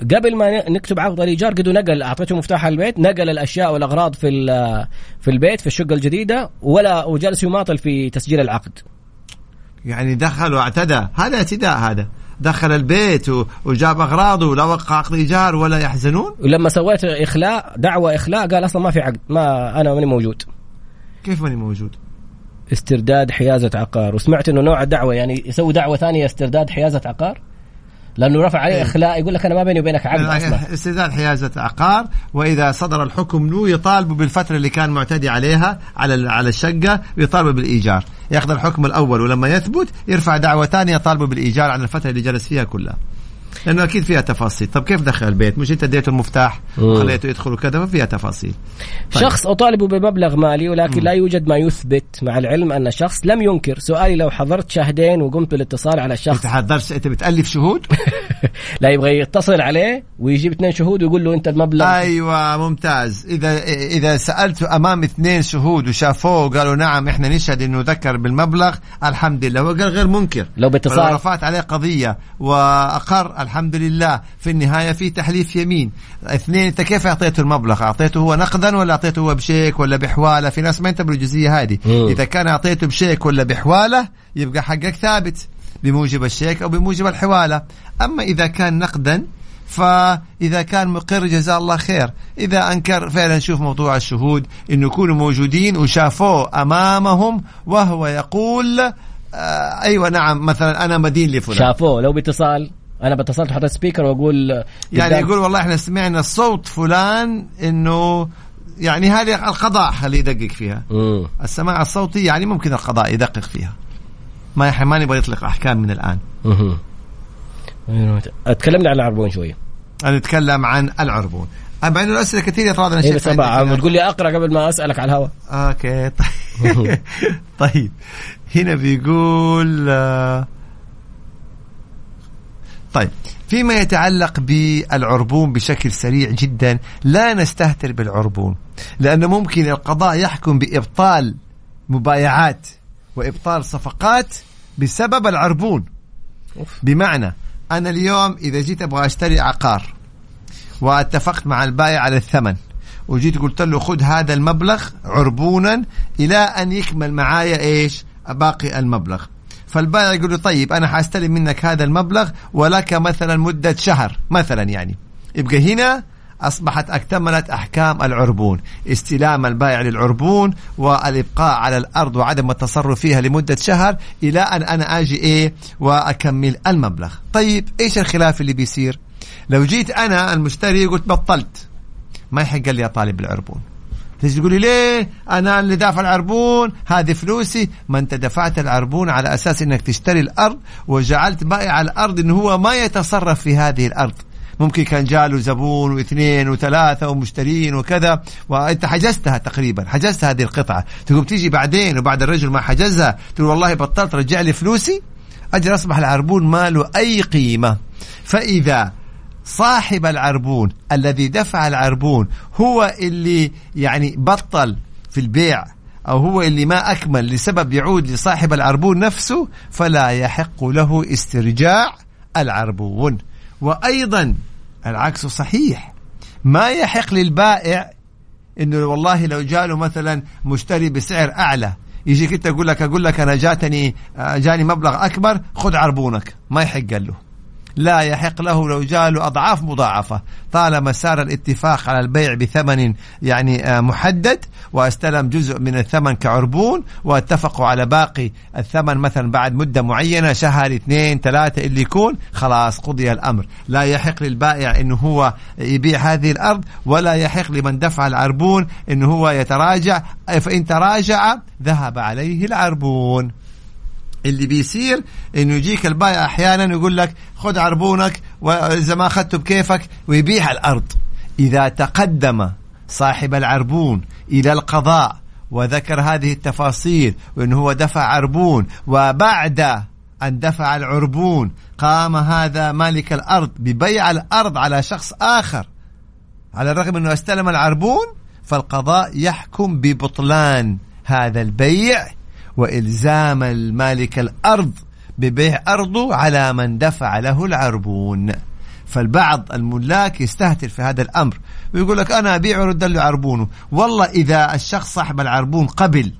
قبل ما نكتب عقد الإيجار قد نقل أعطيته مفتاح البيت نقل الأشياء والأغراض في في البيت في الشقة الجديدة ولا وجلس يماطل في تسجيل العقد. يعني دخل واعتدى. هذا اعتداء هذا. دخل البيت وجاب أغراضه ولا وقع عقد إيجار ولا يحزنون؟ ولما سويت إخلاء دعوة إخلاء قال أصلا ما في عقد ما أنا ماني موجود. كيف ماني موجود؟ استرداد حيازة عقار. وسمعت إنه نوع الدعوة يعني يسوي دعوة ثانية استرداد حيازة عقار؟ لأنه رفع عليه إيه. إخلاء يقول لك أنا ما بيني وبينك عقد أصلا. استرداد حيازة عقار. وإذا صدر الحكم له يطالبوا بالفترة اللي كان معتدي عليها على على الشقة ويطالبوا بالإيجار. يأخذ الحكم الأول ولما يثبت يرفع دعوة ثانية يطالبوا بالإيجار على الفترة اللي جلس فيها كلها. لأنه أكيد فيها تفاصيل. طب كيف دخل البيت؟ مش أنت اديته المفتاح وخليته يدخل وكذا ففيها تفاصيل. طيب. شخص اطالبه بمبلغ مالي ولكن م. لا يوجد ما يثبت مع العلم أن الشخص لم ينكر. سؤالي لو حضرت شاهدين وقمت بالاتصال على الشخص انت حضرت أنت بتألف شهود؟ لا يبغى يتصل عليه ويجيب اثنين شهود ويقول له أنت المبلغ. أيوه ممتاز. إذا إذا سالته أمام اثنين شهود وشافوه وقالوا نعم إحنا نشهد إنه ذكر بالمبلغ الحمد لله. وقال غير منكر. لو باتصال. رفعت عليه قضية وأقر الحمد لله في النهايه في تحليف يمين. اثنين انت كيف اعطيته المبلغ؟ اعطيته هو نقدا ولا اعطيته هو بشيك ولا بحواله؟ في ناس ما ينتبهوا الجزئيه هذه. إذا كان اعطيته بشيك ولا بحواله يبقى حقك ثابت بموجب الشيك أو بموجب الحواله. أما إذا كان نقدا فإذا كان مقر جزاه الله خير. إذا أنكر فعلا نشوف موضوع الشهود إنه يكونوا موجودين وشافوه أمامهم وهو يقول آه أيوة نعم مثلا أنا مدين لفلان. شافوه لو باتصال. أنا بتصلت حطيت سبيكر وأقول يعني يقول والله إحنا سمعنا صوت فلان إنه يعني هذه القضاء خليه يدقق فيها. مم. السماع الصوتي يعني ممكن القضاء يدقق فيها. ما ما نبغى يطلق أحكام من الآن. مم. تكلمنا عن العربون شوية نتكلم عن العربون. مع انه الاسئله كثيرة ترى أنا شايف بتقول لي أقرأ قبل ما أسألك على الهواء أوكي طيب. طيب. هنا بيقول آه طيب فيما يتعلق بالعربون بشكل سريع جدا لا نستهتر بالعربون لأنه ممكن القضاء يحكم بإبطال مبايعات وإبطال صفقات بسبب العربون. بمعنى أنا اليوم إذا جيت أبغى أشتري عقار واتفقت مع البائع على الثمن وجيت قلت له خذ هذا المبلغ عربونا إلى أن يكمل معايا إيش؟ باقي المبلغ. فالبائع يقول له طيب أنا حأستلم منك هذا المبلغ ولك مثلا مدة شهر مثلا يعني. يبقى هنا أصبحت أكتملت أحكام العربون استلام البائع للعربون والإبقاء على الأرض وعدم التصرف فيها لمدة شهر إلى أن أنا أجي إيه وأكمل المبلغ. طيب إيش الخلاف اللي بيصير؟ لو جيت أنا المشتري قلت بطلت. ما يحق لي أطالب بالعربون. تيجي تقولي ليه أنا اللي دافع العربون؟ هذه فلوسي. ما أنت دفعت العربون على أساس إنك تشتري الأرض وجعلت بائع الأرض انه هو ما يتصرف في هذه الأرض. ممكن كان جاله زبون واثنين وثلاثة ومشترين وكذا وأنت حجزتها تقريبا حجزت هذه القطعة. تقوم تيجي بعدين وبعد الرجل ما حجزها تقول والله بطلت رجع لي فلوسي. أجل أصبح العربون ما له أي قيمة؟ فإذا صاحب العربون الذي دفع العربون هو اللي يعني بطل في البيع أو هو اللي ما أكمل لسبب يعود لصاحب العربون نفسه فلا يحق له استرجاع العربون. وأيضا العكس صحيح. ما يحق للبائع إنه والله لو جاله مثلا مشتري بسعر أعلى يجيك أنت يقول لك أقول لك أنا جاتني جاني مبلغ أكبر خذ عربونك. ما يحق له. لا يحق له لو جاء أضعاف مضاعفة. طالما سار الاتفاق على البيع بثمن يعني آه، محدد واستلم جزء من الثمن كعربون واتفقوا على باقي الثمن مثلا بعد مدة معينة شهر اثنين ثلاثة اللي يكون. خلاص قضي الأمر. لا يحق للبائع أنه هو يبيع هذه الأرض ولا يحق لمن دفع العربون أنه هو يتراجع. فإن تراجع ذهب عليه العربون. اللي بيصير إنه يجيك البائع أحيانا يقول لك خذ عربونك وإذا ما أخذته بكيفك ويبيع الأرض. إذا تقدم صاحب العربون إلى القضاء وذكر هذه التفاصيل وانه هو دفع عربون وبعد أن دفع العربون قام هذا مالك الأرض ببيع الأرض على شخص آخر. على الرغم إنه استلم العربون فالقضاء يحكم ببطلان هذا البيع. وإلزام المالك الأرض ببيع أرضه على من دفع له العربون. فالبعض الملاك يستهتر في هذا الأمر ويقول لك أنا أبيع ورد له عربونه. والله إذا الشخص صاحب العربون قبل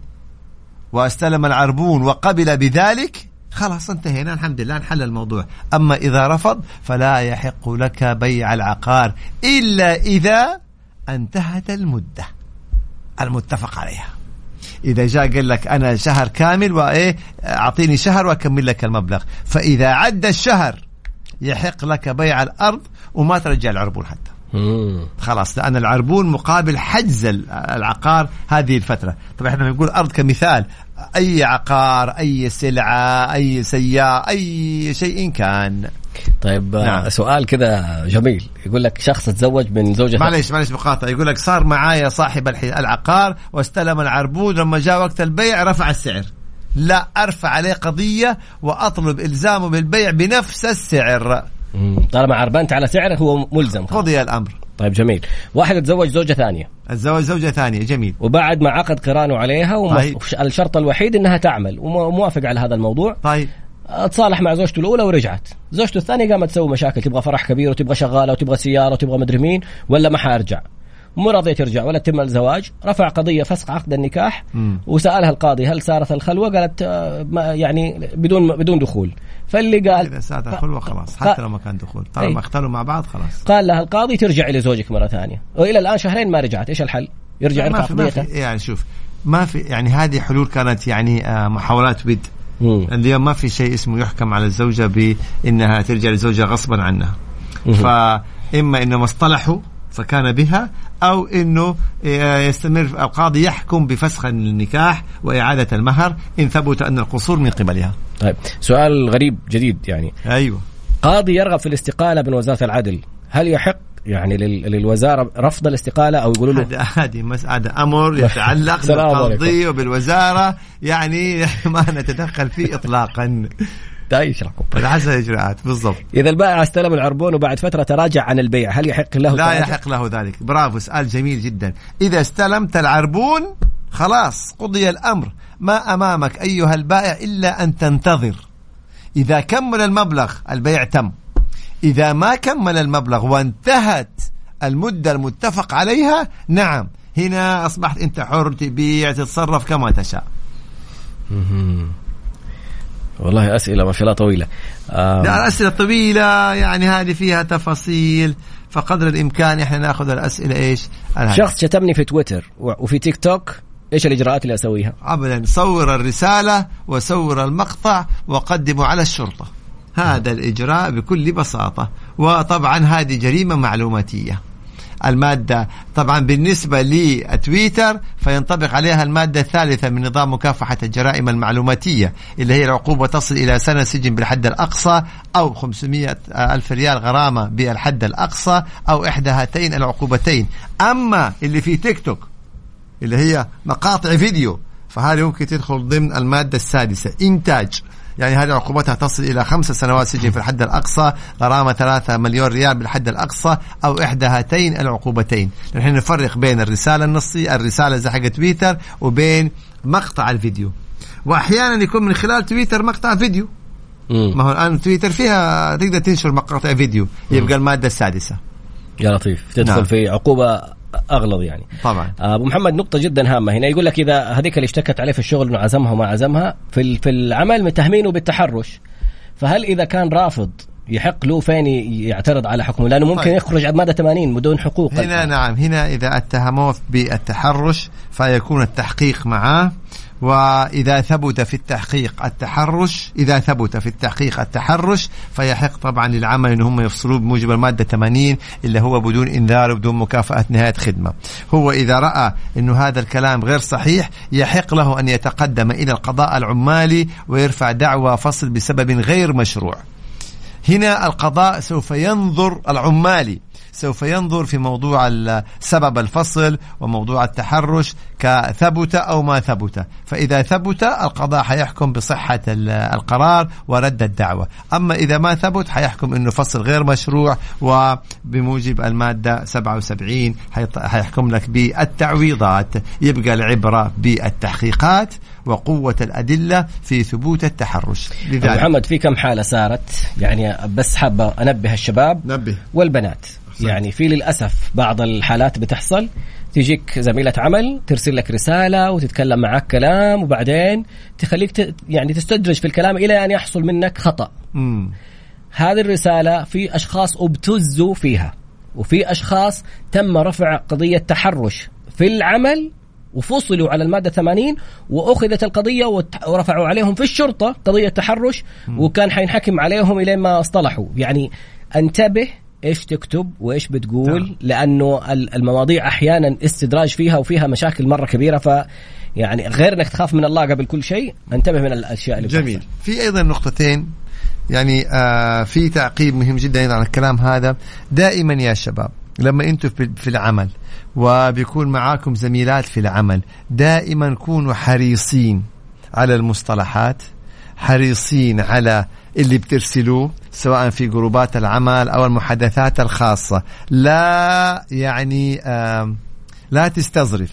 واستلم العربون وقبل بذلك خلاص انتهينا الحمد لله انحل الموضوع. أما إذا رفض فلا يحق لك بيع العقار إلا إذا انتهت المدة. المتفق عليها. إذا جاء قال لك أنا شهر كامل وإيه أعطيني شهر وأكمل لك المبلغ. فإذا عدى الشهر يحق لك بيع الأرض وما ترجع العربون حتى. خلاص لأن العربون مقابل حجز العقار هذه الفترة. طبعا إحنا بنقول أرض كمثال. أي عقار أي سلعة أي سيارة أي شيء كان. طيب نعم. نعم. سؤال كذا جميل يقول لك شخص تزوج من زوجة معليش معليش مقاطع يقول لك صار معايا صاحب العقار واستلم العربون لما جاء وقت البيع رفع السعر لا أرفع عليه قضية وأطلب إلزامه بالبيع بنفس السعر. طالما عربنت على سعره هو ملزم خلاص. قضي الأمر طيب جميل واحد تزوج زوجة ثانية الزواج زوجة ثانية جميل وبعد ما عقد قرانه عليها طيب. والشرط الوحيد إنها تعمل وموافق على هذا الموضوع طيب تصالح مع زوجته الأولى ورجعت. زوجته الثانية قامت تسوي مشاكل تبغى فرح كبير وتبغى شغالة وتبغى سيارة وتبغى مدري مين ولا ما حارجع مو راضيه ترجع ولا تتم الزواج. رفع قضية فسخ عقد النكاح مم. وسألها القاضي هل صارت الخلوة؟ قالت آه، ما يعني بدون بدون دخول. فاللي قال إذا ساعة الخلوة خلاص حتى لو ما كان دخول. طالما أي. اختلوا مع بعض خلاص. قال لها القاضي ترجعي لزوجك مرة ثانية. وإلى الآن شهرين ما رجعت. إيش الحل؟ يرجع يرفع قضيته. يعني شوف ما في يعني هذه حلول كانت يعني آه، محاولات ود مم. اليوم ما في شيء اسمه يحكم على الزوجة بأنها ترجع لزوجها غصبا عنها. فإما أنهم اصطلحوا فكان بها أو أنه آه، يستمر القاضي يحكم بفسخ النكاح وإعادة المهر إن ثبت أن القصور من قبلها. طيب سؤال غريب جديد يعني. أيوة. قاضي يرغب في الاستقالة من وزارة العدل. هل يحق يعني لل- للوزارة رفض الاستقالة أو يقولوا له هذا هذه مسألة أمر يتعلق السلام عليكم. بالقاضي وبالوزارة يعني ما نتدخل فيه إطلاقا. إيش رايكم؟ على حسب الإجراءات بالضبط. إذا البائع استلم العربون وبعد فترة تراجع عن البيع هل يحق له لا تراجع؟ يحق له ذلك. برافو سؤال جميل جدا. إذا استلمت العربون خلاص قضي الأمر. ما أمامك أيها البائع إلا أن تنتظر. إذا كمل المبلغ البيع تم. إذا ما كمل المبلغ وانتهت المدة المتفق عليها نعم. هنا أصبحت أنت حر تبيع تتصرف كما تشاء. والله أسئلة ما الله طويلة. آه لا الأسئلة طويلة يعني هذه فيها تفاصيل. فقدر الإمكان إحنا نأخذ الأسئلة إيش. شخص شتمني في تويتر وفي تيك توك إيش الإجراءات اللي أسويها؟ ابدا صور الرسالة وصور المقطع وقدمه على الشرطة. هذا الإجراء بكل بساطة. وطبعا هذه جريمة معلوماتية. المادة طبعا بالنسبة لتويتر فينطبق عليها المادة الثالثة من نظام مكافحة الجرائم المعلوماتية اللي هي العقوبة تصل إلى سنة سجن بالحد الأقصى أو 500 ألف ريال غرامة بالحد الأقصى أو إحدى هاتين العقوبتين. أما اللي في تيك توك اللي هي مقاطع فيديو فهذه ممكن تدخل ضمن المادة السادسة إنتاج. يعني هذه عقوبتها تصل إلى خمس سنوات سجن في الحد الأقصى غرامة ثلاثة مليون ريال بالحد الأقصى أو إحدى هاتين العقوبتين نحن نفرق بين الرسالة النصية الرسالة زي حق تويتر وبين مقطع الفيديو وأحيانا يكون من خلال تويتر مقطع فيديو مم. ما هو الآن تويتر فيها تقدر تنشر مقاطع فيديو يبقى المادة السادسة يا لطيف تدخل. نعم. في عقوبة أغلظ يعني. طبعا. آه، أبو محمد نقطة جدا هامة. هنا يقول لك إذا هذيك اللي اشتكت عليه في الشغل إنه عزمها وما عزمها في في العمل متهمينه بالتحرش. فهل إذا كان رافض يحق له فين يعترض على حكمه؟ لأنه ممكن طيب. يخرج على ماده 80 بدون حقوق. هنا نعم. هنا إذا اتهموه بالتحرش فيكون التحقيق معاه وإذا ثبت في التحقيق التحرش إذا ثبت في التحقيق التحرش فيحق طبعا للعمل أن هم يفصلوه بموجب المادة 80 اللي هو بدون إنذار وبدون مكافأة نهاية خدمة. هو إذا رأى أنه هذا الكلام غير صحيح يحق له أن يتقدم إلى القضاء العمالي ويرفع دعوى فصل بسبب غير مشروع. هنا القضاء سوف ينظر العمالي سوف ينظر في موضوع سبب الفصل وموضوع التحرش كثبت أو ما ثبت. فإذا ثبت القضاء حيحكم بصحة ال- القرار ورد الدعوة. أما إذا ما ثبت حيحكم إنه فصل غير مشروع وبموجب المادة 77 حيط- حيحكم لك بالتعويضات. يبقى العبرة بالتحقيقات وقوة الأدلة في ثبوت التحرش. لذلك محمد في كم حالة صارت؟ يعني بس حابة أنبه الشباب نبه. والبنات. يعني في للأسف بعض الحالات بتحصل. تجيك زميلة عمل ترسل لك رسالة وتتكلم معك كلام وبعدين تخليك ت... يعني تستدرج في الكلام إلى أن يحصل منك خطأ. مم. هذه الرسالة في أشخاص ابتزوا فيها. وفي أشخاص تم رفع قضية تحرش في العمل وفصلوا على المادة 80 وأخذت القضية ورفعوا عليهم في الشرطة قضية تحرش وكان حينحكم عليهم إلى ما اصطلحوا. يعني انتبه إيش تكتب وإيش بتقول نعم. لأنه ال- المواضيع أحيانا استدراج فيها وفيها مشاكل مرة كبيرة ف يعني غير إنك تخاف من الله قبل كل شيء انتبه من الأشياء اللي جميل بتحصل. في أيضا نقطتين يعني آه في تعقيب مهم جدا أيضا على الكلام هذا دائما يا شباب لما أنتم في في العمل وبيكون معاكم زميلات في العمل دائما كونوا حريصين على المصطلحات حريصين على اللي بترسلوه سواء في جروبات العمل أو المحادثات الخاصة. لا يعني لا تستظرف.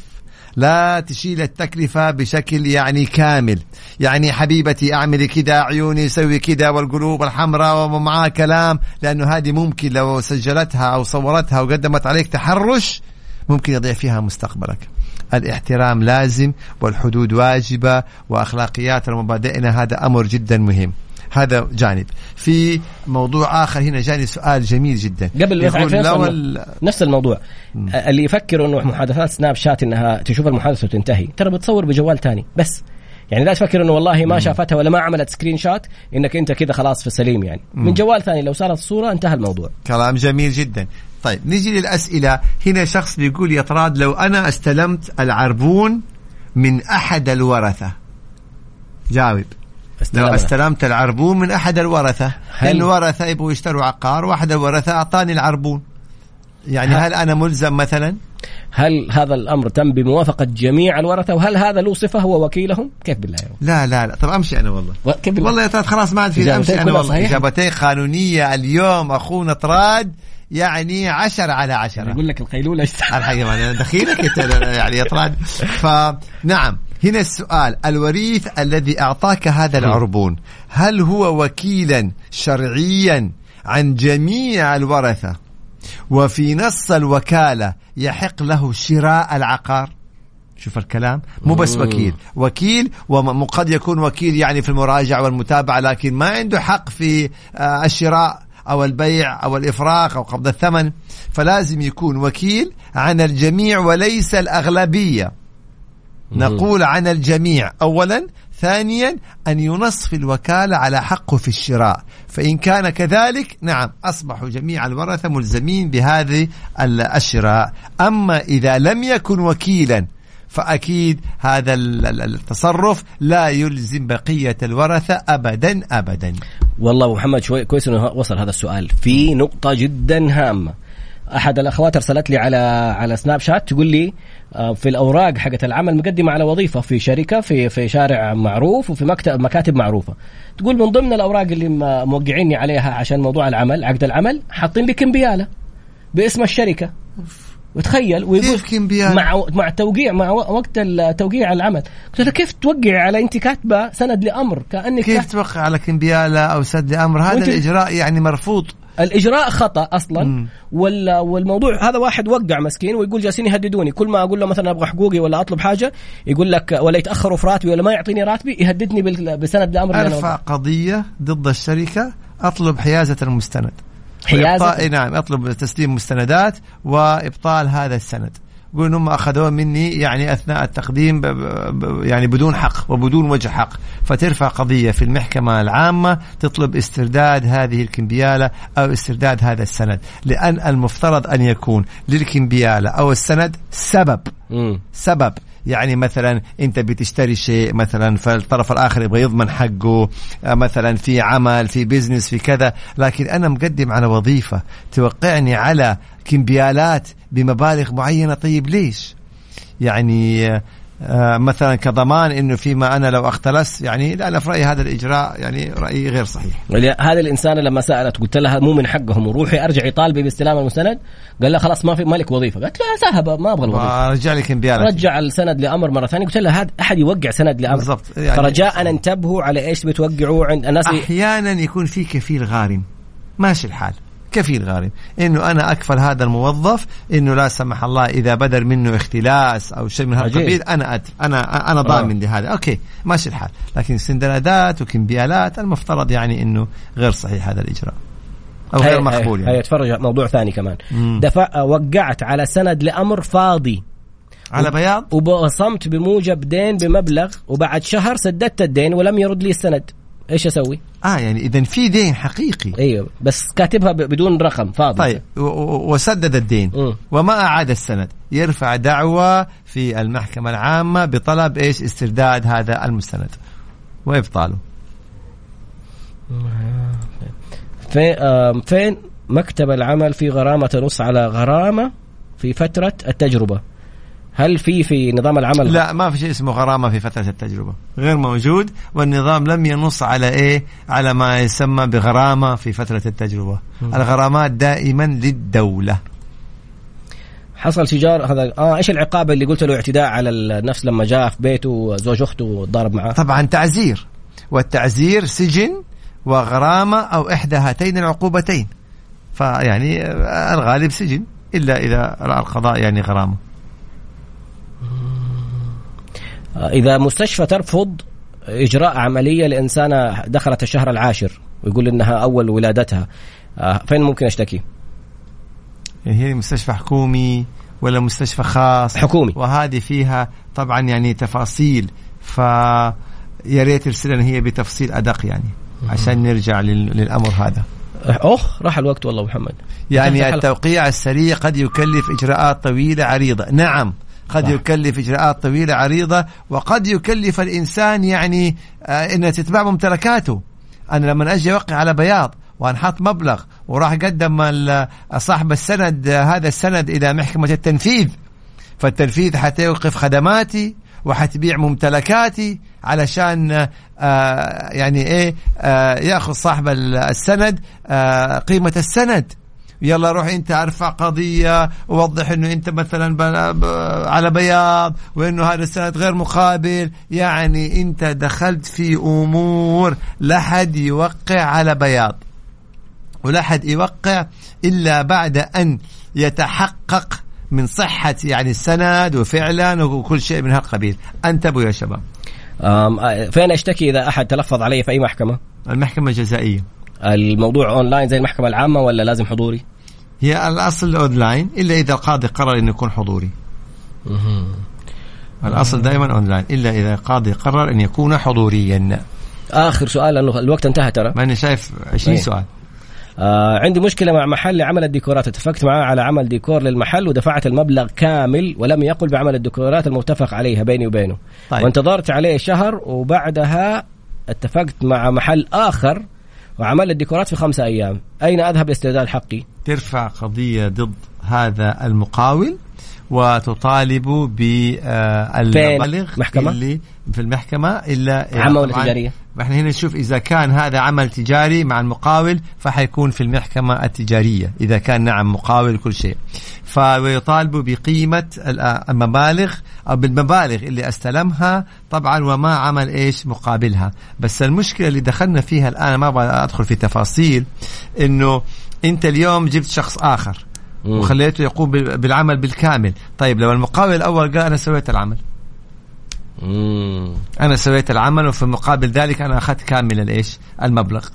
لا تشيل التكلفة بشكل يعني كامل. يعني حبيبتي أعملي كده عيوني سوي كده والقلوب الحمراء ومعاه كلام لأنه هذه ممكن لو سجلتها أو صورتها وقدمت عليك تحرش ممكن يضيع فيها مستقبلك. الاحترام لازم والحدود واجبة وأخلاقيات ومبادئنا هذا أمر جدا مهم. هذا جانب. في موضوع آخر هنا جاني سؤال جميل جدا. قبل يقول لو نفس الموضوع. اللي يفكر إنه محادثات سناب شات إنها تشوف المحادثة وتنتهي ترى بتصور بجوال تاني. بس يعني لا تفكر إنه والله ما شافتها ولا ما عملت سكرين شات إنك أنت كذا خلاص في السليم يعني. من جوال ثاني لو صارت الصورة انتهى الموضوع. كلام جميل جدا. طيب نيجي للأسئلة. هنا شخص بيقول يا طراد لو أنا استلمت العربون من أحد الورثة. جاوب. لو استلمنا. استلمت العربون من أحد الورثة. هل- الورثة يبغوا يشتروا عقار واحد الورثة أعطاني العربون. يعني هل أنا ملزم مثلا؟ هل هذا الأمر تم بموافقة جميع الورثة؟ وهل هذا له صفة؟ هو وكيلهم؟ كيف بالله يا رب؟ لا لا لا. طب أمشي أنا والله. و- كيف بالله؟ والله يا طراد خلاص ما عاد في أمشي أنا والله. إجابتين قانونية. اليوم أخونا طراد يعني عشرة على عشرة. يقول لك القيلولة إيش الحقيقة أنا دخيلك أنت يعني يا طراد فنعم هنا السؤال الوريث الذي أعطاك هذا العربون هل هو وكيلا شرعيا عن جميع الورثة؟ وفي نص الوكالة يحق له شراء العقار؟ شوف الكلام. مو بس. وكيل. وكيل وقد يكون وكيل يعني في المراجعة والمتابعة لكن ما عنده حق في آه، الشراء أو البيع أو الإفراغ أو قبض الثمن فلازم يكون وكيل عن الجميع وليس الأغلبية. نقول عن الجميع. أولا ثانيا أن ينص في الوكالة على حقه في الشراء. فإن كان كذلك نعم أصبحوا جميع الورثة ملزمين بهذه ال- الشراء. أما إذا لم يكن وكيلا فأكيد هذا ال- ال- التصرف لا يلزم بقية الورثة أبدا أبدا. والله محمد شوي كويس إنه وصل هذا السؤال. في نقطة جدا هامة. أحد الأخوات أرسلت لي على على سناب شات تقول لي آه، في الأوراق حقت العمل مقدمة على وظيفة في شركة في في شارع معروف وفي مكتب مكاتب معروفة. تقول من ضمن الأوراق اللي موقعيني عليها عشان موضوع العمل عقد العمل حاطين لي كمبياله باسم الشركة. وتخيل ويقول؟ مع مع توقيع مع وقت توقيع العمل. قلت له كيف توقع على أنت كاتبة سند لأمر؟ كأنك كيف توقع على كمبيالة أو سد أمر هذا الإجراء يعني مرفوض. الإجراء خطأ أصلا. وال والموضوع هذا واحد وقع مسكين ويقول جالسين يهددوني. كل ما أقول له مثلا أبغى حقوقي ولا أطلب حاجة يقول لك ولا يتأخروا في راتبي ولا ما يعطيني راتبي يهددني بسند أرفع وقعته. قضية ضد الشركة أطلب حيازة المستند. حيازة؟ وإبطال- نعم أطلب تسليم مستندات وإبطال هذا السند يقول انهم أخذوه مني يعني أثناء التقديم ب ب يعني بدون حق وبدون وجه حق فترفع قضية في المحكمة العامة تطلب استرداد هذه الكمبيالة أو استرداد هذا السند لأن المفترض أن يكون للكمبيالة أو السند سبب مم. سبب يعني مثلا أنت بتشتري شيء مثلا فالطرف الآخر يبغى يضمن حقه آه، مثلا في عمل في بزنس في كذا لكن أنا مقدم على وظيفة توقعني على كمبيالات بمبالغ معينة طيب ليش؟ يعني آه، مثلا كضمان إنه فيما أنا لو اختلس يعني لا أنا في رايي هذا الإجراء يعني رايي غير صحيح. هذه الإنسانة لما سألت قلت لها مو من حقهم وروحي أرجعي طالبي باستلام المستند قال لها خلاص ما في مالك وظيفة. قالت له سهبه ما أبغى الوظيفة. ورجع لي كمبيالات رجع السند لأمر مرة ثانية قلت لها هذا أحد يوقع سند لأمر. بالضبط. يعني- فرجاء انتبهوا على إيش بتوقعوا عند الناس. أحيانا يكون في كفيل غارم. ماشي الحال. كفيل غارم إنه أنا أكفل هذا الموظف إنه لا سمح الله إذا بدر منه اختلاس أو شيء من هذا القبيل أنا أت أنا أنا ضامن آه. لهذا. أوكي ماشي الحال. لكن سندنادات وكمبيالات المفترض يعني إنه غير صحيح هذا الإجراء. أو غير مقبول يعني. هي تفرج موضوع ثاني كمان. دفع وقعت على سند لأمر فاضي. على بياض؟ وبصمت بموجب دين بمبلغ وبعد شهر سددت الدين ولم يرد لي السند. إيش أسوي؟ آه يعني اذا في دين حقيقي. أيوه بس كاتبها بدون رقم فاضي. طيب وسدد الدين. م. وما أعاد السند. يرفع دعوى في المحكمة العامة بطلب إيش؟ استرداد هذا المستند. وابطاله فين مكتب العمل في غرامة تنص على غرامة في فترة التجربة؟ هل في في نظام العمل؟ لا ما في شيء اسمه غرامة في فترة التجربة. غير موجود والنظام لم ينص على إيه؟ على ما يسمى بغرامة في فترة التجربة. م. الغرامات دائما للدولة. حصل شجار هذا آه إيش العقاب اللي قلت له اعتداء على النفس لما جاء في بيته زوج أخته ضارب معاه؟ طبعا تعزير. والتعزير سجن وغرامة أو إحدى هاتين العقوبتين. فيعني الغالب سجن إلا إذا القضاء يعني غرامة. إذا مستشفى ترفض إجراء عملية لإنسانة دخلت الشهر العاشر ويقول إنها أول ولادتها آه، فين ممكن أشتكي؟ هي مستشفى حكومي ولا مستشفى خاص؟ حكومي. وهذه فيها طبعا يعني تفاصيل ف يا ريت ترسلنا هي بتفصيل أدق يعني عشان نرجع للأمر هذا. أخ راح الوقت والله محمد. يعني التوقيع السريع قد يكلف إجراءات طويلة عريضة. نعم. قد صح. يكلف إجراءات طويلة عريضة وقد يكلف الإنسان يعني آه انه تتباع ممتلكاته. أنا لما أجي أوقع على بياض وأنحط مبلغ وراح قدم صاحب السند هذا السند إلى محكمة التنفيذ. فالتنفيذ حتوقف خدماتي وحتبيع ممتلكاتي علشان آه يعني إيه آه يأخذ صاحب السند آه قيمة السند. يلا روح انت ارفع قضية ووضح انه انت مثلا على بياض وانه هذا السند غير مقابل. يعني انت دخلت في أمور لا حد يوقع على بياض ولا حد يوقع إلا بعد أن يتحقق من صحة يعني السند وفعلا وكل شيء من هالقبيل. انتبهوا يا شباب. فين أشتكي إذا أحد تلفظ علي في أي محكمة؟ المحكمة الجزائية. الموضوع اونلاين زي المحكمة العامة ولا لازم حضوري؟ هي الأصل اونلاين إلا إذا القاضي قرر إنه يكون حضوري. الأصل دائما اونلاين إلا إذا القاضي قرر أن يكون حضوريا. آخر سؤال لأنه الوقت انتهى ترى. ماني شايف 20 أيه. سؤال. آه عندي مشكلة مع محل لعمل الديكورات. اتفقت معاه على عمل ديكور للمحل ودفعت المبلغ كامل ولم يقم بعمل الديكورات المتفق عليها بيني وبينه. طيب. وانتظرت عليه شهر وبعدها اتفقت مع محل آخر وعمل الديكورات في خمسة أيام أين أذهب لاسترداد حقي ترفع قضية ضد هذا المقاول وتطالب بالمبالغ محكمة؟ اللي في المحكمة إلا عامة ولا تجارية؟ إحنا هنا نشوف إذا كان هذا عمل تجاري مع المقاول فحيكون في المحكمة التجارية إذا كان نعم مقاول كل شيء. فيطالبوا بقيمة المبالغ أو بالمبالغ اللي استلمها طبعا وما عمل إيش؟ مقابلها. بس المشكلة اللي دخلنا فيها الآن ما أبغى أدخل في تفاصيل إنه أنت اليوم جبت شخص آخر وخليته يقوم بالعمل بالكامل. طيب لو المقاول الأول قال أنا سويت العمل مم. أنا سويت العمل وفي مقابل ذلك أنا أخذت كامل الإيش؟ المبلغ.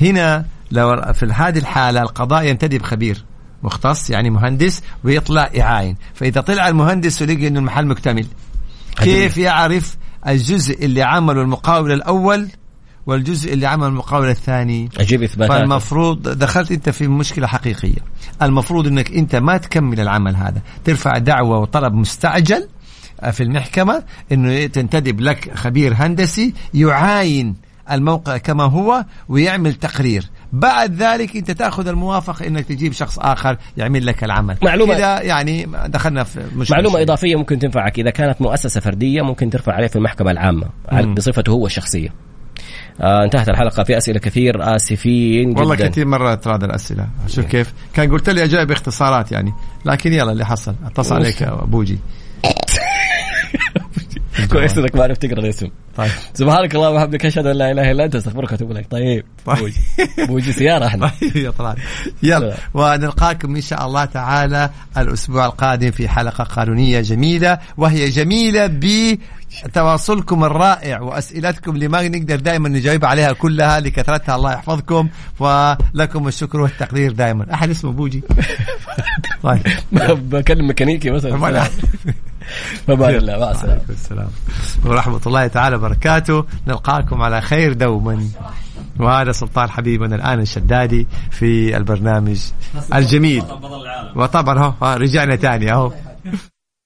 هنا لو في هذه الحالة القضاء ينتدب خبير مختص يعني مهندس ويطلع يعاين. فإذا طلع المهندس ولقي إنه المحل مكتمل. كيف يعرف الجزء اللي عمله المقاول الأول والجزء اللي عمل المقاول الثاني؟ أجيب إثباتات. فالمفروض دخلت أنت في مشكلة حقيقية. المفروض إنك أنت ما تكمل العمل هذا. ترفع دعوة وطلب مستعجل في المحكمة إنه تنتدب لك خبير هندسي يعاين الموقع كما هو ويعمل تقرير. بعد ذلك أنت تأخذ الموافقة إنك تجيب شخص آخر يعمل لك العمل. معلومه كذا يعني دخلنا في مشكلة معلومة شيء. إضافية ممكن تنفعك. إذا كانت مؤسسة فردية ممكن ترفع عليه في المحكمة العامة. بصفته هو الشخصية. آه انتهت الحلقة. في أسئلة كثير آسفين جدا. والله كثير مره تراد الأسئلة. شوف. كيف؟ كان قلت لي اجاي باختصارات يعني لكن يلا اللي حصل. أتصل عليك يا بوجي كويس إنك ما عرفت تقرأ الاسم. طيب. سبحانك اللهم وبحمدك أشهد أن لا إله إلا أنت أستغفرك وأتوب إليك. طيب طيب. بوجي. سيارة إحنا. طيب يا طلال. يلا ونلقاكم إن شاء الله تعالى الأسبوع القادم في حلقة قانونية جميلة وهي جميلة بتواصلكم الرائع وأسئلتكم اللي ما نقدر دائما نجاوب عليها كلها لكثرتها. الله يحفظكم ولكم الشكر والتقدير دائما أحد اسمه بوجي؟ طيب. بكلم ميكانيكي مثلا. فمان الله مع السلامة. السلام. ورحمة الله تعالى وبركاته. نلقاكم على خير دوما. وهذا سلطان حبيبنا الآن الشدادي في البرنامج الجميل. وطبعا رجعنا تاني أهو.